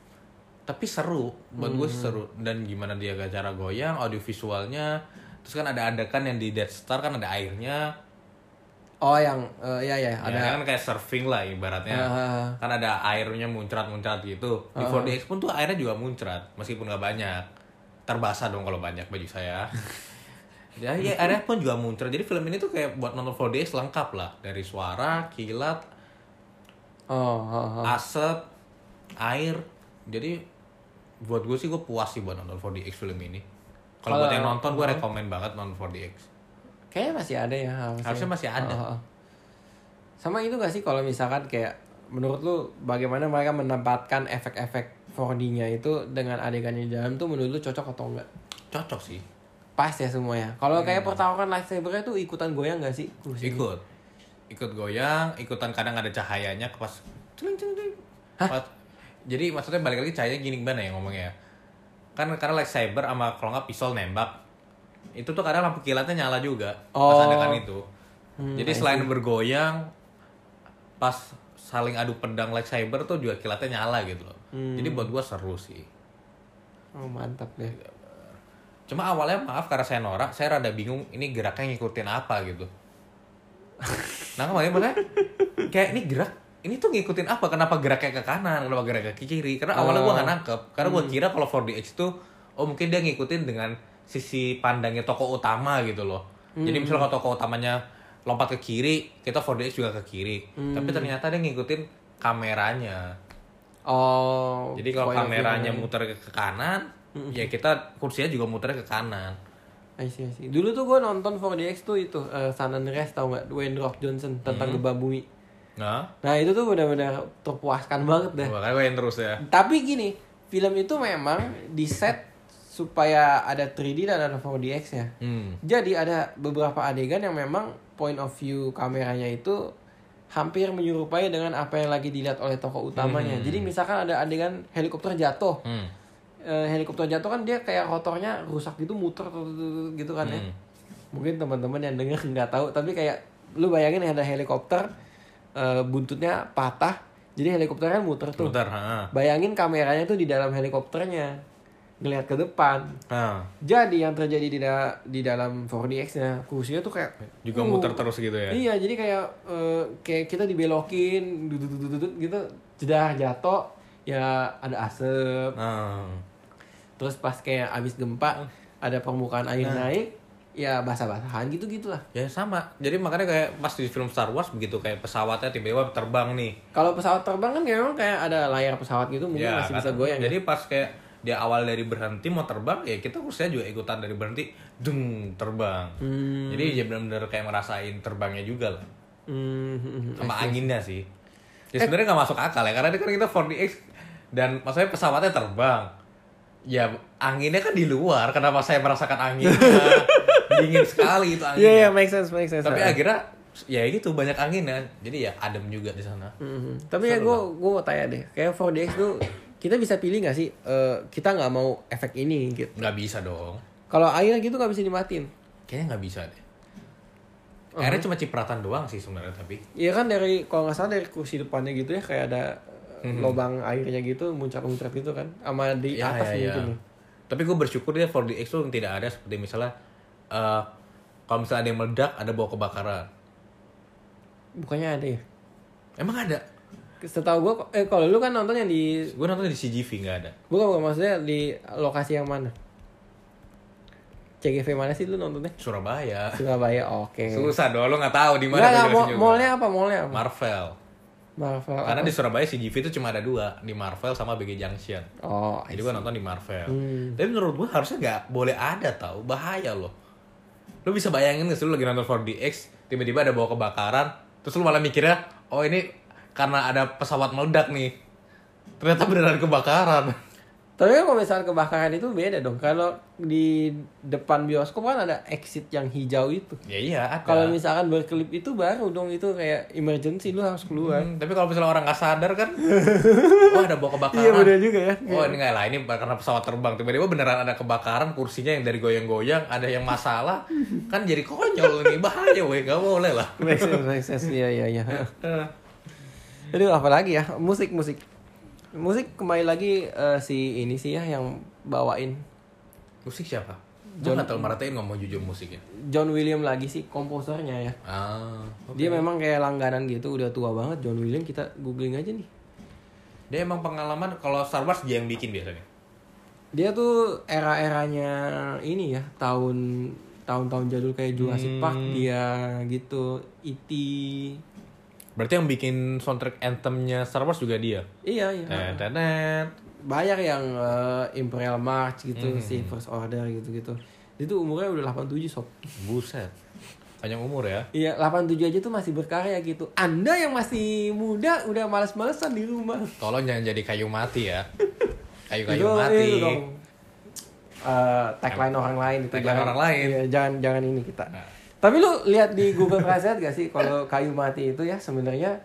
tapi seru, buat gue Hmm. seru dan gimana dia gak cara goyang, audio visualnya, terus kan ada adegan yang di Death Star kan ada airnya, Oh yang eh, ya ya ada. ada kan kayak surfing lah ibaratnya, Ah. kan ada airnya muncrat-muncrat gitu. Di 4DX pun tuh airnya juga muncrat, meskipun gak banyak, terbasah dong kalau banyak baju saya. ya, ya airnya pun juga muncrat. Jadi film ini tuh kayak buat nonton 4DX lengkap lah, dari suara, kilat, Oh, oh, oh. asap, air. Jadi buat gue sih gue puas sih buat nonton 4DX film ini. Kalau buat yang nonton gue rekomen banget nonton 4DX. Kayaknya masih ada ya Harusnya masih ada. Oh. Sama itu gak sih kalau misalkan kayak menurut lu bagaimana mereka menempatkan efek-efek 4D-nya itu dengan adegannya di dalam tuh menurut lu cocok atau enggak? Cocok sih. Pas ya semuanya. Kalau kayak pertarungan lightsaber tuh ikutan goyang gak sih? Kursi? Ikut. Ikut goyang, ikutan kadang ada cahayanya ke pas celing celing celing. Pas- jadi maksudnya balik lagi cahayanya gini gimana ya ngomongnya ya? Kan karena lightsaber sama kalau nggak pisau nembak. Itu tuh kadang lampu kilatnya nyala juga pas Oh. adegan itu. Hmm, jadi selain bergoyang pas saling adu pedang lightsaber tuh juga kilatnya nyala gitu loh. Hmm. Jadi buat gua seru sih. Oh mantap deh. Cuma awalnya maaf karena saya norak, saya rada bingung ini geraknya ngikutin apa gitu. nah kemarin makanya kayak ini gerak, ini tuh ngikutin apa? Kenapa geraknya ke kanan, kenapa geraknya ke kiri? Karena awalnya gua nggak nangkep, karena gua kira kalau 4DX tuh, oh mungkin dia ngikutin dengan sisi pandangnya tokoh utama gitu loh. Jadi misalnya kalau tokoh utamanya lompat ke kiri, kita 4DX juga ke kiri. Tapi ternyata dia ngikutin kameranya. Oh. Jadi kalau kameranya kameranya. muter ke kanan, ya kita kursinya juga muter ke kanan. I see, I see. Dulu tuh gue nonton 4DX tuh itu uh, San Andreas tau gak? Dwayne Rock Johnson tentang gempa bumi. Nah, Nah itu tuh benar-benar terpuaskan banget deh. makanya gue yang terus ya. Tapi gini, film itu memang di set supaya ada 3D dan ada 4DX ya. Hmm. Jadi ada beberapa adegan yang memang point of view kameranya itu hampir menyerupai dengan apa yang lagi dilihat oleh tokoh utamanya. Jadi misalkan ada adegan helikopter jatuh. Hmm. Eh, helikopter jatuh kan dia kayak rotornya rusak gitu muter gitu kan ya. Hmm. Mungkin teman-teman yang denger nggak tahu tapi kayak lu bayangin ada helikopter eh, buntutnya patah. Jadi helikopternya muter tuh. Ha. Bayangin kameranya tuh di dalam helikopternya. Ngelihat ke depan. Nah, Jadi yang terjadi di da- di dalam 4DX-nya kursinya tuh kayak juga uh, muter terus gitu ya. Iya, jadi kayak eh, kayak kita dibelokin, gitu, jedar jatuh, ya ada asap. Nah, Terus pas kayak abis gempa ada permukaan air naik, ya basah-basahan gitu gitulah. ya sama. Jadi makanya kayak pas di film Star Wars begitu kayak pesawatnya tiba-tiba terbang nih. Kalau pesawat terbang kan kayak memang kayak ada layar pesawat gitu mungkin Ya, masih kan? bisa goyang. ya. Jadi pas kayak dia awal dari berhenti mau terbang ya kita kursinya juga ikutan dari berhenti dung terbang. Hmm. Jadi dia benar-benar kayak ngerasain terbangnya juga lah. Hmm, hmm, hmm. Sama anginnya sih. Ya sebenarnya nggak masuk akal ya karena ini kan kita 4DX dan maksudnya pesawatnya terbang. Ya anginnya kan di luar. Kenapa saya merasakan anginnya? Dingin sekali itu Iya, anginnya. iya, make sense, make sense. Tapi akhirnya ya gitu banyak anginnya. Jadi ya adem juga di sana. Mhm. Tapi ya gue gue mau tanya deh, kayak 4DX tuh kita bisa pilih nggak sih? eh, kita nggak mau efek ini gitu. Nggak bisa dong. Kalau air gitu nggak bisa dimatiin. Kayaknya nggak bisa deh. Akhirnya cuma cipratan doang sih sebenarnya tapi. Iya kan dari kalau nggak salah dari kursi depannya gitu ya kayak ada eh, lubang airnya gitu muncrat-muncrat gitu kan, sama di Ya, atas ya, ya. mungkin. ya. Tapi gue bersyukur dia 4DX tuh tidak ada seperti misalnya eh kalau misalnya ada yang meledak ada bawa kebakaran. Bukannya ada ya? Emang ada? Setahu gue, eh kalau lu kan nonton yang di, Gue nonton di CGV nggak ada. bukan bukan maksudnya di lokasi yang mana? CGV mana sih lu nontonnya? Surabaya. Surabaya, oke. Susah dong, lo nggak tahu di mana. enggak, gue mall, mallnya apa? Mallnya apa? Marvel. Marvel. Karena apa? di Surabaya CGV itu cuma ada dua, di Marvel sama BG Junction. Oh, Jadi gue nonton di Marvel. Hmm. Tapi menurut gue harusnya nggak boleh ada tau, bahaya loh. Lo bisa bayangin nggak sih lo lagi nonton 4DX, tiba-tiba ada bawa kebakaran, terus lo malah mikirnya, oh ini karena ada pesawat meledak nih. Ternyata beneran kebakaran. Tapi kan kalau misalnya kebakaran itu beda dong. Kalau di depan bioskop kan ada exit yang hijau itu. ya iya, ada. Kalau misalkan berkelip itu baru dong itu kayak emergency lu harus keluar. Hmm, tapi kalau misalnya orang nggak sadar kan, wah ada bawa kebakaran. Iya bener juga ya. Oh ini nggak lah ini karena pesawat terbang tiba-tiba beneran ada kebakaran kursinya yang dari goyang-goyang ada yang masalah kan jadi konyol nih bahaya weh nggak boleh lah. Make sense, make sense. Iya, iya, iya. Jadi apa lagi ya? Musik, musik. Musik kembali lagi eh, si ini sih ya yang bawain Musik siapa? Nggak terlalu merhatiin ngomong jujur musiknya. John William lagi sih komposernya ya. Ah, oke. Dia memang kayak langganan gitu, udah tua banget John William kita googling aja nih. Dia emang pengalaman kalau Star Wars dia yang bikin biasanya. Dia tuh era-eranya ini ya, tahun tahun-tahun jadul kayak Jurassic Park dia gitu, E.T. Berarti yang bikin soundtrack anthemnya Star Wars juga dia. Iya, iya. Tet. Banyak yang eh, Imperial March gitu, si First Order gitu-gitu. Itu umurnya udah 87 sob. Buset. Panjang umur ya. Iya, 87 aja tuh masih berkarya gitu. Anda yang masih muda udah males-malesan di rumah. Tolong jangan jadi kayu mati ya. Kayu-kayu mati. itu dong. Eh, tagline orang lain Tagline orang lain. Iya, jangan jangan ini kita. Nah. Tapi lu lihat di Google Translate gak sih kalau kayu mati itu ya sebenarnya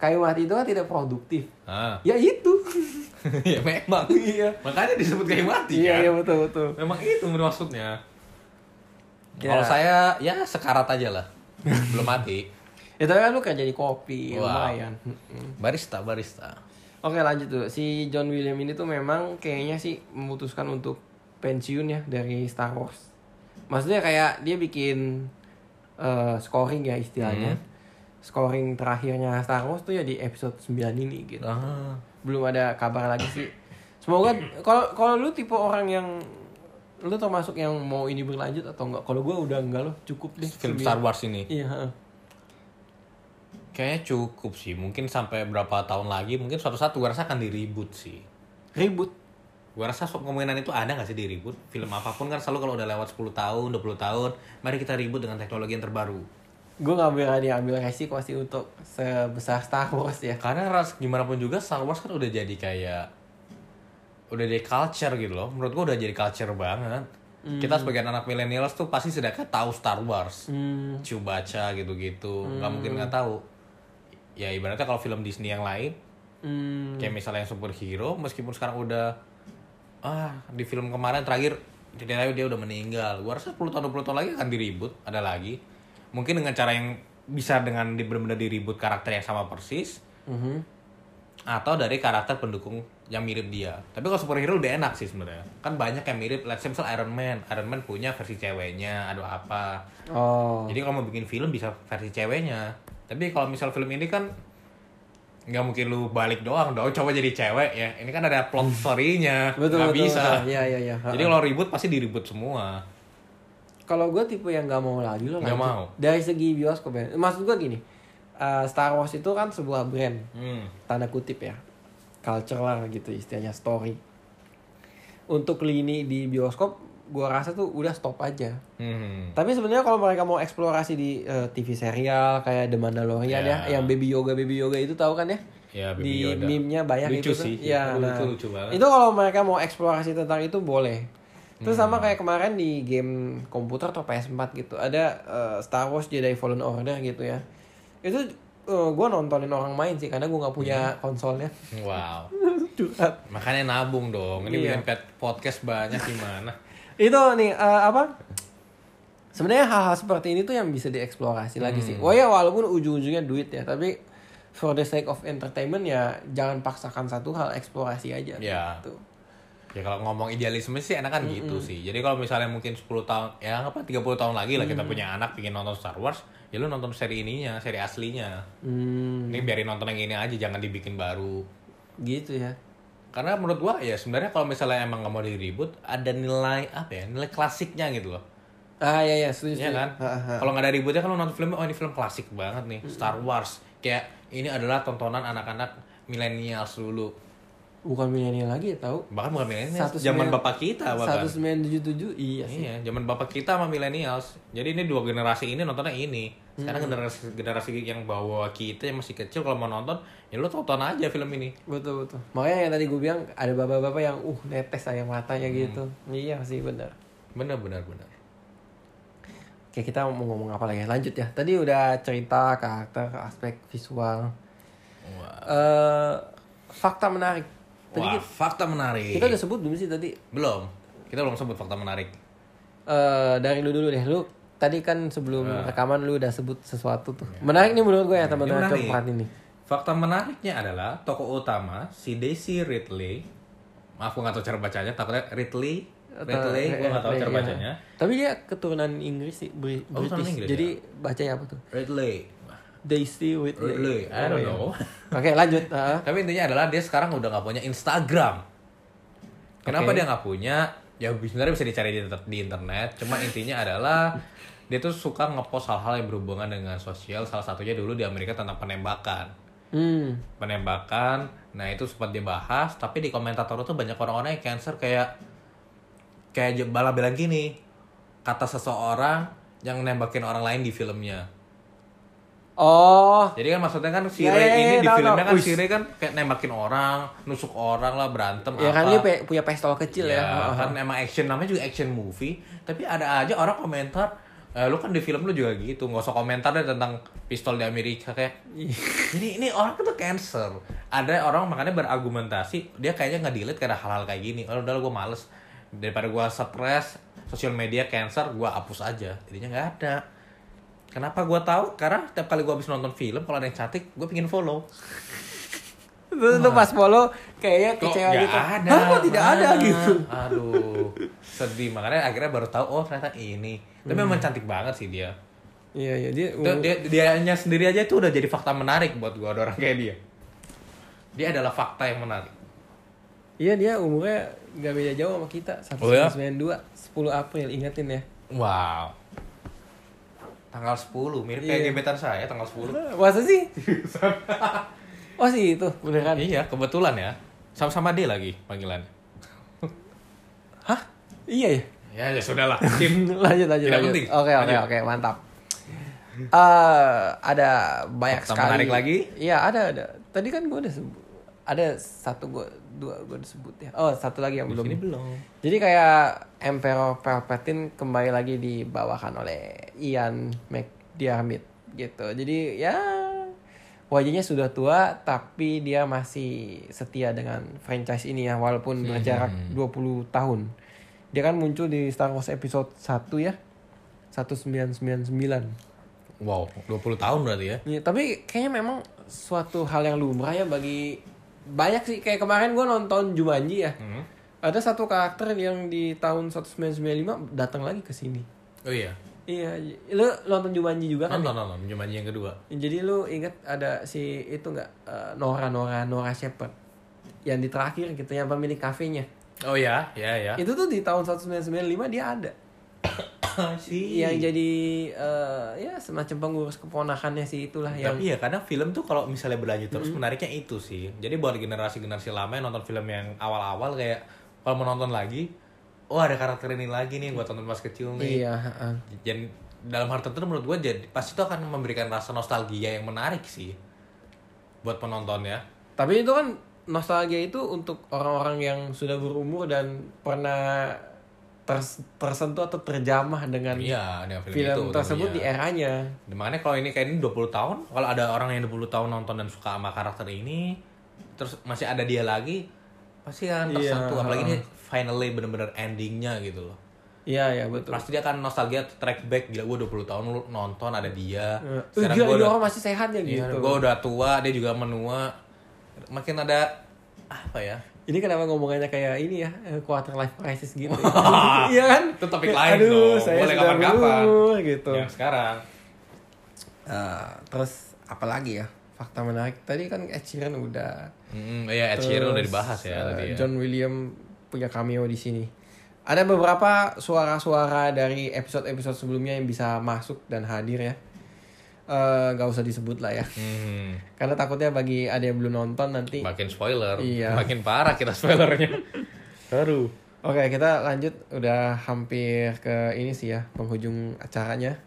kayu mati itu kan tidak produktif. Ah. Ya itu. ya memang. iya. Makanya disebut kayu mati Iya, kan. iya betul betul. Memang itu maksudnya. Ya. Kalau saya ya sekarat aja lah. Belum mati. Ya tapi kan lu kerja di kopi, Wow. lumayan. Barista, barista. Oke lanjut tuh. Si John William ini tuh memang kayaknya sih memutuskan untuk pensiun ya dari Star Wars. Maksudnya kayak dia bikin eh, scoring ya istilahnya. Scoring terakhirnya Star Wars tuh ya di episode 9 ini gitu. Ah. Belum ada kabar lagi sih. Semoga kalau kalau lu tipe orang yang lu termasuk yang mau ini berlanjut atau enggak? Kalau gua udah enggak loh, cukup deh. Film. Star Wars ini. Iya. Kayaknya cukup sih. Mungkin sampai berapa tahun lagi, mungkin suatu saat gue rasa akan di reboot sih. Ribut. Gue rasa sok kemungkinan itu ada gak sih di reboot? Film apa pun kan selalu kalau udah lewat 10 tahun, 20 tahun, mari kita reboot dengan teknologi yang terbaru. Gue gak berani ambil resiko sih untuk sebesar Star Wars ya. Karena ras gimana pun juga Star Wars kan udah jadi kayak udah jadi culture gitu loh. Menurut gua udah jadi culture banget. Kita sebagai anak millennials tuh pasti sedangkan tahu Star Wars. Hmm. Ciu baca gitu-gitu. nggak mungkin nggak tahu. Ya ibaratnya kalau film Disney yang lain Hmm. kayak misalnya yang superhero meskipun sekarang udah ah di film kemarin terakhir ceritanya dia udah meninggal. Gua rasa 10 tahun 20 tahun lagi akan di reboot, ada lagi. Mungkin dengan cara yang bisa dengan benar-benar di reboot karakter yang sama persis Mhm. atau dari karakter pendukung yang mirip dia. Tapi kalau superhero lebih enak sih sebenarnya. Kan banyak yang mirip. Let's say misal Iron Man. Iron Man punya versi ceweknya, ada apa. Oh. Jadi kalau mau bikin film bisa versi ceweknya. Tapi kalau misal film ini kan nggak mungkin lu balik doang dong coba jadi cewek ya ini kan ada plot story-nya betul nggak bisa betul. Iya iya iya. jadi kalau ribut pasti diribut semua Kalau gue tipe yang nggak mau lagi loh. Nggak mau. Dari segi bioskop ya. Maksud gue gini. eh, Star Wars itu kan sebuah brand. hmm. tanda kutip ya culture lah gitu istilahnya story untuk lini di bioskop gua rasa tuh udah stop aja Hmm. tapi sebenarnya kalau mereka mau eksplorasi di eh, TV serial kayak The Mandalorian Ya. ya yang baby yoga baby yoga itu tahu kan ya Ya, Baby di Yoda. meme-nya banyak Lucu itu tuh. sih. ya Lucu, nah, lucu banget. itu kalau mereka mau eksplorasi tentang itu boleh terus Hmm. sama kayak kemarin di game komputer atau PS4 gitu ada eh, Star Wars Jedi Fallen Order gitu ya itu gue nontonin orang main sih karena gue nggak punya konsolnya wow makanya nabung dong ini Iya. bikin podcast banyak gimana itu nih eh, apa? Sebenarnya hal-hal seperti ini tuh yang bisa dieksplorasi lagi sih. Hmm. wah ya walaupun ujung-ujungnya duit ya tapi for the sake of entertainment ya jangan paksakan satu hal eksplorasi aja. Ya. Tuh. ya kalau ngomong idealisme sih enakan gitu sih. Jadi kalau misalnya mungkin 10 tahun ya apa 30 tahun lagi lah kita punya anak pengen nonton Star Wars ya lu nonton seri ininya seri aslinya. Hmm, ini biarin nonton yang ini aja jangan dibikin baru. Gitu ya karena menurut gua ya sebenarnya kalau misalnya emang nggak mau diribut ada nilai apa ya nilai klasiknya gitu loh ah ya ya setuju Iya setuju. kan? Kalau nggak ada ributnya kan lu nonton filmnya, oh ini film klasik banget nih, Star Wars. Kayak ini adalah tontonan anak-anak milenials dulu. Bukan milenial lagi ya tahu Bahkan bukan milenials, Satu zaman bapak kita bahkan. satu sembilan tujuh tujuh iya sih Iya, zaman bapak kita sama milenials. Jadi ini dua generasi ini nontonnya ini. Sekarang Hmm. generasi generasi yang bawa kita yang masih kecil kalau mau nonton, ya lu tonton aja film ini. betul betul makanya yang tadi gue bilang ada bapak-bapak yang uh netes aja matanya Hmm. gitu iya sih benar Bener bener bener. Oke kita mau ngomong apa lagi? Lanjut ya. Tadi udah cerita karakter, aspek visual. Wah, eh fakta menarik. Tadi Wah kita, fakta menarik. kita udah sebut belum sih tadi? Belum. Kita belum sebut fakta menarik. eh dari lu dulu deh. Lu tadi kan sebelum Nah. rekaman lu udah sebut sesuatu tuh. Menarik nih menurut gue ya teman-teman Ini coba perhatiin nih. Fakta menariknya adalah tokoh utama si Daisy Ridley. Maaf gue gak tahu cara bacanya, takutnya Ridley. Ridley, gue gak tahu cara iya. bacanya. Tapi dia keturunan Inggris sih, Oh, British. Inggris Jadi bacanya apa tuh? Ridley. Daisy Whitley. Ridley, I don't Oh, iya. know. Oke lanjut. Ah. Tapi intinya adalah dia sekarang udah gak punya Instagram. Kenapa Oke. dia gak punya? Ya sebenarnya bisa dicari di, inter- di internet. Cuma intinya adalah dia tuh suka ngepost hal-hal yang berhubungan dengan sosial. Salah satunya dulu di Amerika tentang penembakan. Hmm. penembakan nah itu sempat dibahas tapi di komentator tuh banyak orang-orang yang cancer kayak kayak bala bilang gini kata seseorang yang nembakin orang lain di filmnya Oh. jadi kan maksudnya kan si Ya, Ray ya, ya, ini di tahu, filmnya tahu. kan Wih. si Ray kan kayak nembakin orang nusuk orang lah berantem Ya apa. kan dia punya pistol kecil ya. Ya, kan emang action namanya juga action movie. Tapi ada aja orang komentar eh, lu kan di film lu juga gitu nggak usah komentar deh tentang pistol di Amerika kayak. Ini ini orang tuh cancer. Ada orang makanya berargumentasi dia kayaknya nggak delete karena hal-hal kayak gini. Oh, udah gue males. Daripada gue stres sosial media cancer gue hapus aja. Jadinya nggak ada kenapa gue tahu karena tiap kali gue habis nonton film kalau ada yang cantik gue pingin follow Terus lu pas follow kayaknya kecewa gitu. ada Hah, kok tidak ada gitu. aduh sedih makanya akhirnya baru tahu oh ternyata ini tapi memang cantik banget sih dia Iya iya dia. Dia, dia dianya sendiri aja itu udah jadi fakta menarik buat gua ada orang kayak dia dia adalah fakta yang menarik Iya dia umurnya nggak beda jauh sama kita. Oh ya? 1992, 10 April ingetin ya. wow tanggal 10 mirip kayak Iya. gebetan saya tanggal 10 Masa sih? oh sih itu beneran. iya kebetulan ya sama-sama dia lagi panggilannya Hah? Iya ya. ya ya sudahlah Kim lanjut lanjut Tidak lanjut. penting. Oke oke oke mantap. Eh ada banyak Fakta sekali. menarik lagi? Iya ada ada. Tadi kan gue udah. Ada satu gue dua gue udah sebut ya. Oh satu lagi yang belum. belum Jadi kayak Emperor Palpatine kembali lagi dibawakan oleh Ian McDiarmid gitu. Jadi ya wajahnya sudah tua tapi dia masih setia dengan franchise ini ya walaupun berjarak 20 tahun. Dia kan muncul di Star Wars episode 1 ya. 1999. wow 20 tahun berarti ya Ya, tapi kayaknya memang suatu hal yang lumrah ya bagi banyak sih kayak kemarin gue nonton Jumanji ya. Hmm. Ada satu karakter yang di tahun 1995 datang lagi ke sini. Oh iya. Iya, lu nonton Jumanji juga kan? Nonton nonton Jumanji yang kedua. Jadi lu inget ada si itu nggak eh, Nora Nora Nora Shepherd yang di terakhir gitu yang pemilik kafenya. Oh ya, ya ya. Itu tuh di tahun 1995 dia ada. Sih. Yang jadi eh, ya semacam pengurus keponakannya sih itulah yang Tapi ya kadang film tuh kalau misalnya berlanjut terus menariknya itu sih. Jadi buat generasi-generasi lama yang nonton film yang awal-awal kayak kalau mau nonton lagi, oh ada karakter ini lagi nih buat tonton pas kecil nih. iya. Dan dalam hal tertentu menurut gue jadi pasti itu akan memberikan rasa nostalgia yang menarik sih buat penontonnya. Tapi itu kan nostalgia itu untuk orang-orang yang sudah berumur dan pernah ters- tersentuh atau terjamah dengan Iya, dengan film, film itu. tersebut di tentunya. eranya. Makanya kalau ini kayak ini 20 tahun, kalau ada orang yang 20 tahun nonton dan suka sama karakter ini, terus masih ada dia lagi, pasti kan Iya, tersentuh. Apalagi ini finally bener-bener endingnya gitu loh. Iya, iya betul. Pasti dia akan nostalgia track back gila gue 20 tahun lu nonton ada dia. Eh, Sekarang gila, gue udah, orang masih sehat ya iya, gitu. gue udah tua, dia juga menua. Makin ada apa ya? Ini kenapa ngomongannya kayak ini ya, eh, quarter life crisis gitu. ya. Iya kan? Itu topik lain Aduh, dong. saya Boleh kapan-kapan. berumur gitu. Yang sekarang. Eh, terus apa lagi ya? Fakta menarik tadi kan Ed Sheeran udah. Hmm, iya Ed Sheeran udah dibahas ya eh, tadi ya. John William punya cameo di sini. Ada beberapa suara-suara dari episode-episode sebelumnya yang bisa masuk dan hadir ya. Eh, gak usah disebut lah ya. Hmm. Karena takutnya bagi ada yang belum nonton nanti. Makin spoiler, Iya. makin parah kita spoilernya. Aduh. Oke, kita lanjut. Udah hampir ke ini sih ya, penghujung acaranya.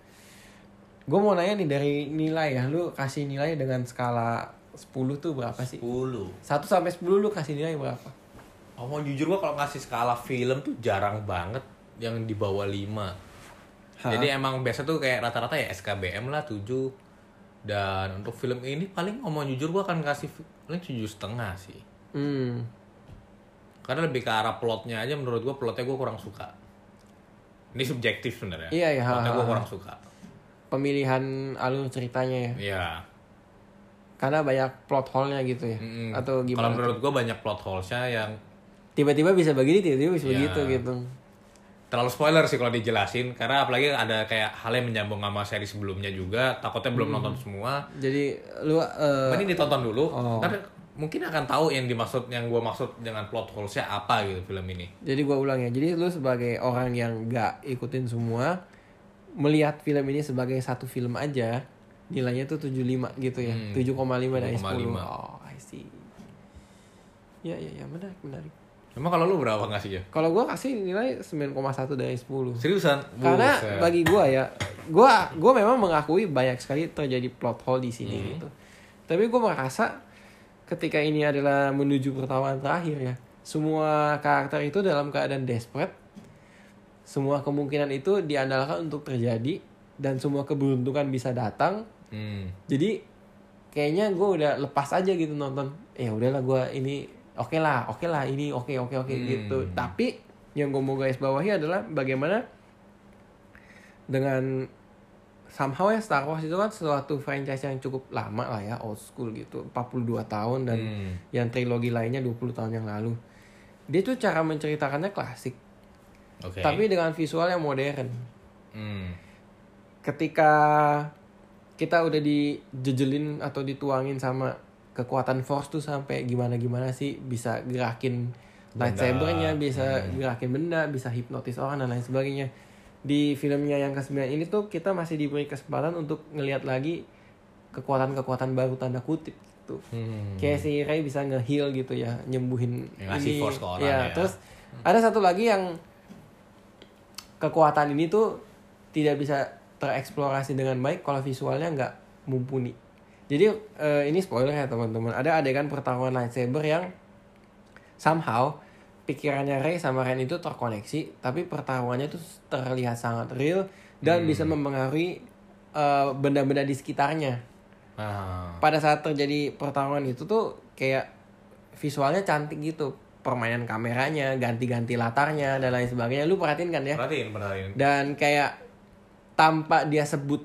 Gue mau nanya nih dari nilai ya. Lu kasih nilai dengan skala 10 tuh berapa sih? 10. 1 sampai 10 lu kasih nilai berapa? Oh, mau jujur gua kalau ngasih skala film tuh jarang banget yang di bawah 5. Hah? Jadi emang biasa tuh kayak rata-rata ya SKBM lah 7. Dan untuk film ini paling ngomong jujur gua akan kasih paling tujuh setengah sih. Hmm. Karena lebih ke arah plotnya aja menurut gua plotnya gua kurang suka. Ini subjektif sebenarnya. Iya, iya, Plotnya ha, gua ha, kurang suka. Pemilihan alur ceritanya ya. Iya. Karena banyak plot hole-nya gitu ya. Mm-mm. Atau Kalau gimana? menurut gua banyak plot holes-nya yang Tiba-tiba bisa begini, tiba-tiba bisa Iya. begitu gitu. Terlalu spoiler sih kalau dijelasin karena apalagi ada kayak hal yang menyambung sama seri sebelumnya juga takutnya belum Hmm. nonton semua Jadi lu eh, mending ditonton dulu Oh. ntar mungkin akan tahu yang dimaksud yang gue maksud dengan plot holes-nya apa gitu film ini Jadi gua ulang ya. Jadi lu sebagai orang yang nggak ikutin semua melihat film ini sebagai satu film aja nilainya tuh 75 gitu ya. Hmm, 7,5 dari 10. 7,5. Oh, I see. Ya ya ya menarik menarik. Emang kalau lu berapa ngasih ya Kalau gua kasih nilai 9,1 dari 10. seriusan Karena Buset. bagi gua ya, gua gua memang mengakui banyak sekali terjadi plot hole di sini Hmm. gitu. Tapi gua merasa ketika ini adalah menuju pertarungan terakhir ya, semua karakter itu dalam keadaan desperate. Semua kemungkinan itu diandalkan untuk terjadi dan semua keberuntungan bisa datang. Hmm. Jadi kayaknya gue udah lepas aja gitu nonton. Ya udahlah gua ini oke lah, oke lah ini oke oke oke Hmm. gitu. Tapi yang gue mau guys bawahi adalah bagaimana dengan somehow ya Star Wars itu kan suatu franchise yang cukup lama lah ya, old school gitu, 42 tahun dan Hmm. yang trilogi lainnya 20 tahun yang lalu. Dia tuh cara menceritakannya klasik, oke tapi dengan visual yang modern. Hmm. Ketika kita udah dijejelin atau dituangin sama kekuatan force tuh sampai gimana gimana sih bisa gerakin lightsabernya, bisa Hmm. gerakin benda, bisa hipnotis orang dan lain sebagainya. Di filmnya yang ke-9 ini tuh kita masih diberi kesempatan untuk ngelihat lagi kekuatan-kekuatan baru tanda kutip gitu. Hmm. Kayak si Ray bisa nge-heal gitu ya, nyembuhin Ngasih force ke orang Iya, ya. Terus ada satu lagi yang kekuatan ini tuh tidak bisa tereksplorasi dengan baik kalau visualnya nggak mumpuni. Jadi eh, ini spoiler ya teman-teman. Ada adegan pertarungan lightsaber yang somehow pikirannya Rey sama Ren itu terkoneksi, tapi pertarungannya itu terlihat sangat real dan Hmm. bisa mempengaruhi eh, benda-benda di sekitarnya Ah. pada saat terjadi pertarungan itu tuh kayak visualnya cantik gitu permainan kameranya ganti-ganti latarnya dan lain sebagainya lu perhatiin kan ya perhatiin perhatiin dan kayak tanpa dia sebut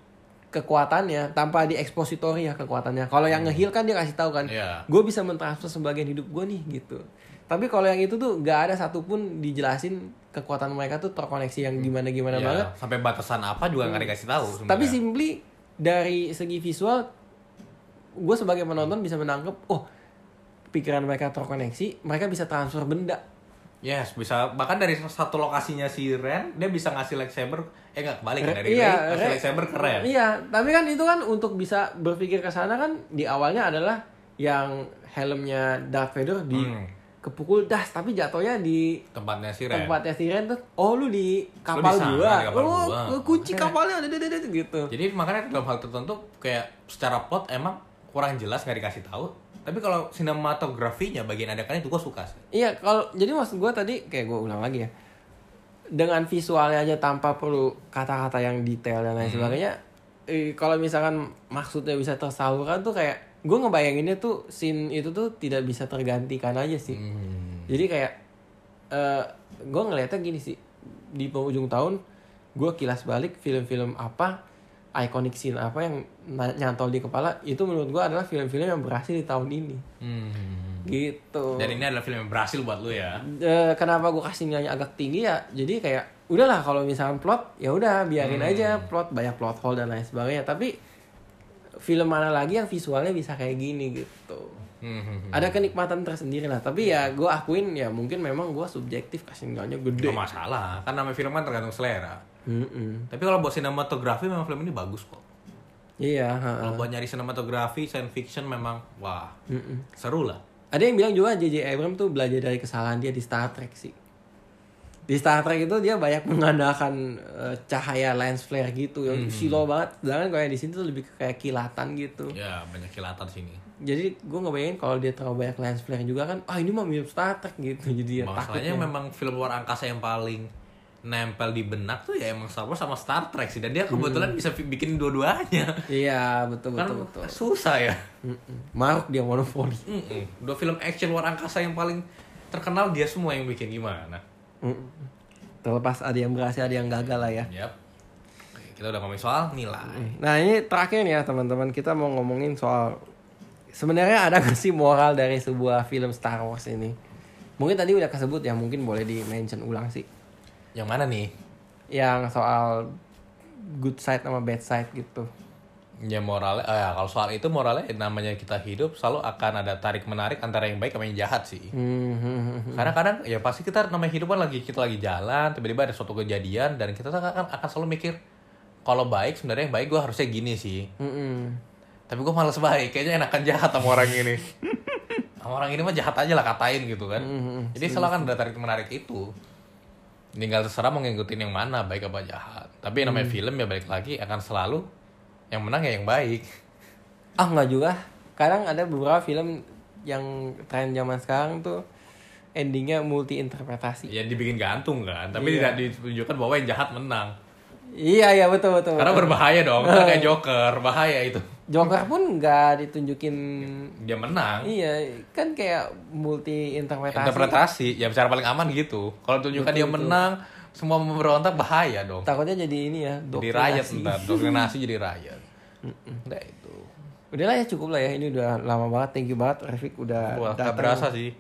kekuatannya tanpa diekspositori ya kekuatannya. Kalau yang ngeheal kan dia kasih tahu kan, Iya. gue bisa mentransfer sebagian hidup gue nih gitu. Tapi kalau yang itu tuh nggak ada satupun dijelasin kekuatan mereka tuh terkoneksi yang gimana gimana Ya, banget. sampai batasan apa juga nggak dikasih tahu sebenarnya. Tapi simply dari segi visual, gue sebagai penonton bisa menangkap, oh pikiran mereka terkoneksi, mereka bisa transfer benda. Yes, bisa bahkan dari satu lokasinya si Ren dia bisa ngasih lightsaber eh nggak kebalik kan dari Iya, Rey- lightsaber ke Ren. Iya, tapi kan itu kan untuk bisa berpikir ke sana kan di awalnya adalah yang helmnya Darth Vader di Hmm. kepukul das tapi jatuhnya di Tempatnya si Ren. tempatnya si Ren tuh oh lu di kapal di sana, gua di kapal oh gua. lu kunci kapalnya ada ada gitu Jadi makanya dalam hal tertentu kayak secara plot emang kurang jelas nggak dikasih tahu. Tapi kalau sinematografinya bagian adegannya itu gue suka sih. iya kalau jadi maksud gua tadi kayak gua ulang lagi ya dengan visualnya aja tanpa perlu kata-kata yang detail dan lain Hmm. sebagainya eh, kalau misalkan maksudnya bisa tersalurkan tuh kayak gue ngebayanginnya tuh scene itu tuh tidak bisa tergantikan aja sih Hmm. jadi kayak eh gue ngeliatnya gini sih di penghujung tahun gue kilas balik film-film apa iconic scene apa yang nyantol di kepala itu menurut gue adalah film-film yang berhasil di tahun ini Hmm. gitu Dan ini adalah film yang berhasil buat lu ya. Eh, kenapa gue kasih nilainya agak tinggi ya jadi kayak udahlah kalau misalkan plot ya udah biarin Hmm. aja plot banyak plot hole dan lain sebagainya tapi film mana lagi yang visualnya bisa kayak gini gitu Hmm. ada kenikmatan tersendiri lah tapi ya gue akuin ya mungkin memang gue subjektif kasih nilainya gede Gak masalah, kan namanya film kan tergantung selera. Mm-mm. Tapi kalau buat sinematografi memang film ini bagus kok. iya. Kalau buat nyari sinematografi, science fiction memang wah Mm-mm. seru lah. ada yang bilang juga JJ Abrams tuh belajar dari kesalahan dia di Star Trek sih di Star Trek itu dia banyak mengandalkan eh, cahaya lens flare gitu yang silo banget sedangkan kalau yang di sini tuh lebih ke kayak kilatan gitu Ya banyak kilatan sini. jadi gue ngebayangin kalau dia terlalu banyak lens flare juga kan ah ini mah mirip Star Trek gitu jadi ya Masalahnya takutnya memang film luar angkasa yang paling nempel di benak tuh ya emang Star Wars sama Star Trek sih dan dia kebetulan bisa fi- bikin dua-duanya. iya betul kan betul betul susah ya. Mm-mm. Maruk dia monopoli Mm-mm. Dua film action luar angkasa yang paling terkenal dia semua yang bikin gimana. Mm-mm. terlepas ada yang berhasil ada yang gagal lah ya. Oke, kita udah ngomongin soal nilai. Nah ini terakhir nih ya teman-teman kita mau ngomongin soal sebenarnya ada nggak sih moral dari sebuah film Star Wars ini? Mungkin tadi udah kesebut ya mungkin boleh di mention ulang sih. Yang mana nih? Yang soal good side sama bad side gitu. Ya moralnya, eh, ya, kalau soal itu moralnya ya, namanya kita hidup selalu akan ada tarik menarik antara yang baik sama yang jahat sih. Hmm. Karena kadang ya pasti kita namanya hidup kan lagi kita lagi jalan, tiba-tiba ada suatu kejadian dan kita akan akan selalu mikir kalau baik sebenarnya yang baik gue harusnya gini sih. Hmm. Tapi gue males baik, kayaknya enakan jahat sama orang ini. sama orang ini mah jahat aja lah katain gitu kan. Hmm. Jadi selalu kan ada tarik menarik itu. Tinggal terserah mau ngikutin yang mana baik apa jahat. Tapi namanya Hmm. film ya balik lagi akan selalu yang menang ya yang baik. Ah nggak juga. Kadang ada beberapa film yang tren zaman sekarang tuh endingnya multi interpretasi. Ya dibikin gantung kan, tapi Iya. tidak ditunjukkan bahwa yang jahat menang. Iya iya betul betul. Karena betul. berbahaya dong, kayak Joker, bahaya itu. Joker pun nggak ditunjukin Dia menang. Iya, kan kayak multi interpretasi. Interpretasi, ya cara paling aman gitu. Kalau tunjukkan dia menang, semua memberontak bahaya dong. Takutnya jadi ini ya, Jadi rakyat doktrinasi. ntar, doktrinasi jadi rakyat. Udah itu. Udahlah ya cukup lah ya, ini udah lama banget. Thank you banget Rafik udah Wah, gak datang. berasa sih.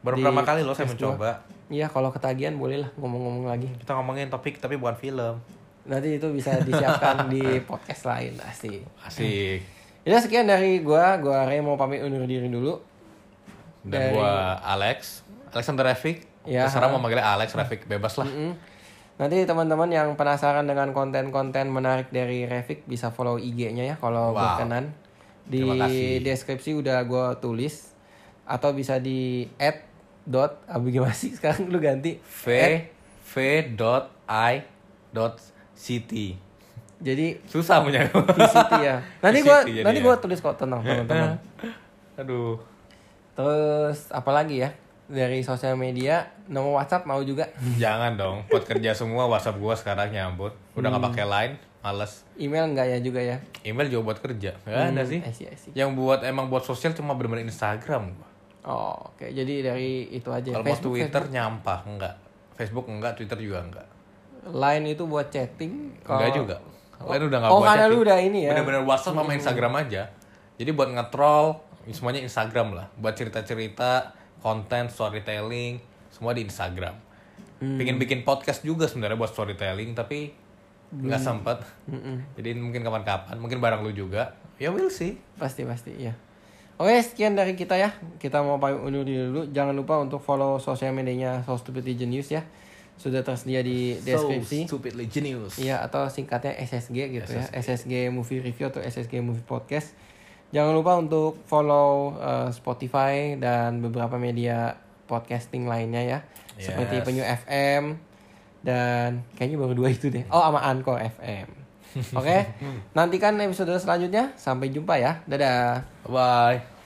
Baru berapa kali loh saya S2. mencoba. Iya, kalau ketagihan boleh lah ngomong-ngomong lagi. Kita ngomongin topik tapi bukan film. Nanti itu bisa disiapkan di podcast lain asik. Asik. Ya sekian dari gua, gua Ray mau pamit undur diri dulu. Dan Dari- gua Alex, Alexander Rafik. Ya. Terserah mau manggilnya Alex Rafik, bebas lah. Mm. Nanti teman-teman yang penasaran dengan konten-konten menarik dari Rafik bisa follow IG-nya ya kalau Wow. berkenan. Di deskripsi udah gua tulis atau bisa di add dot abu gimana sih sekarang lu ganti V. V dot I dot city. Jadi Susah punya. VCT ya nanti gua VCT nanti gua tulis kok tenang teman-teman Aduh. terus apalagi ya dari sosial media nomor WhatsApp mau juga Jangan dong, buat kerja semua WhatsApp gua sekarang nyambut. Udah nggak pakai line, males. email enggak ya juga ya Email juga buat kerja. Gak ada sih. I see, I see. Yang buat emang buat sosial cuma bener-bener Instagram. gua. oh oke jadi dari itu aja Kalau Twitter nyampah, enggak. Facebook enggak, Twitter juga enggak. Line itu buat chatting. Enggak juga. Lain udah nggak Oh, karena lu udah ini ya. Bener-bener WhatsApp sama Instagram aja. Jadi buat nge-troll semuanya Instagram lah. Buat cerita-cerita, konten, storytelling, semua di Instagram. Hmm. Pengen bikin podcast juga sebenarnya buat storytelling tapi nggak sempet. Jadi mungkin kapan-kapan, mungkin bareng lu juga. Ya will sih. Pasti pasti iya. Oke sekian dari kita ya. Kita mau pamit undur diri dulu. Jangan lupa untuk follow sosial medianya So Stupid News ya. Sudah tersedia di deskripsi. So stupidly genius. Iya atau singkatnya SSG gitu ya. SSG Movie Review atau SSG Movie Podcast. Jangan lupa untuk follow uh, Spotify dan beberapa media podcasting lainnya ya. Seperti Yes. Penyu FM dan kayaknya baru dua itu deh. Oh sama Anchor FM. Oke, nantikan episode selanjutnya. Sampai jumpa ya. Dadah. Bye.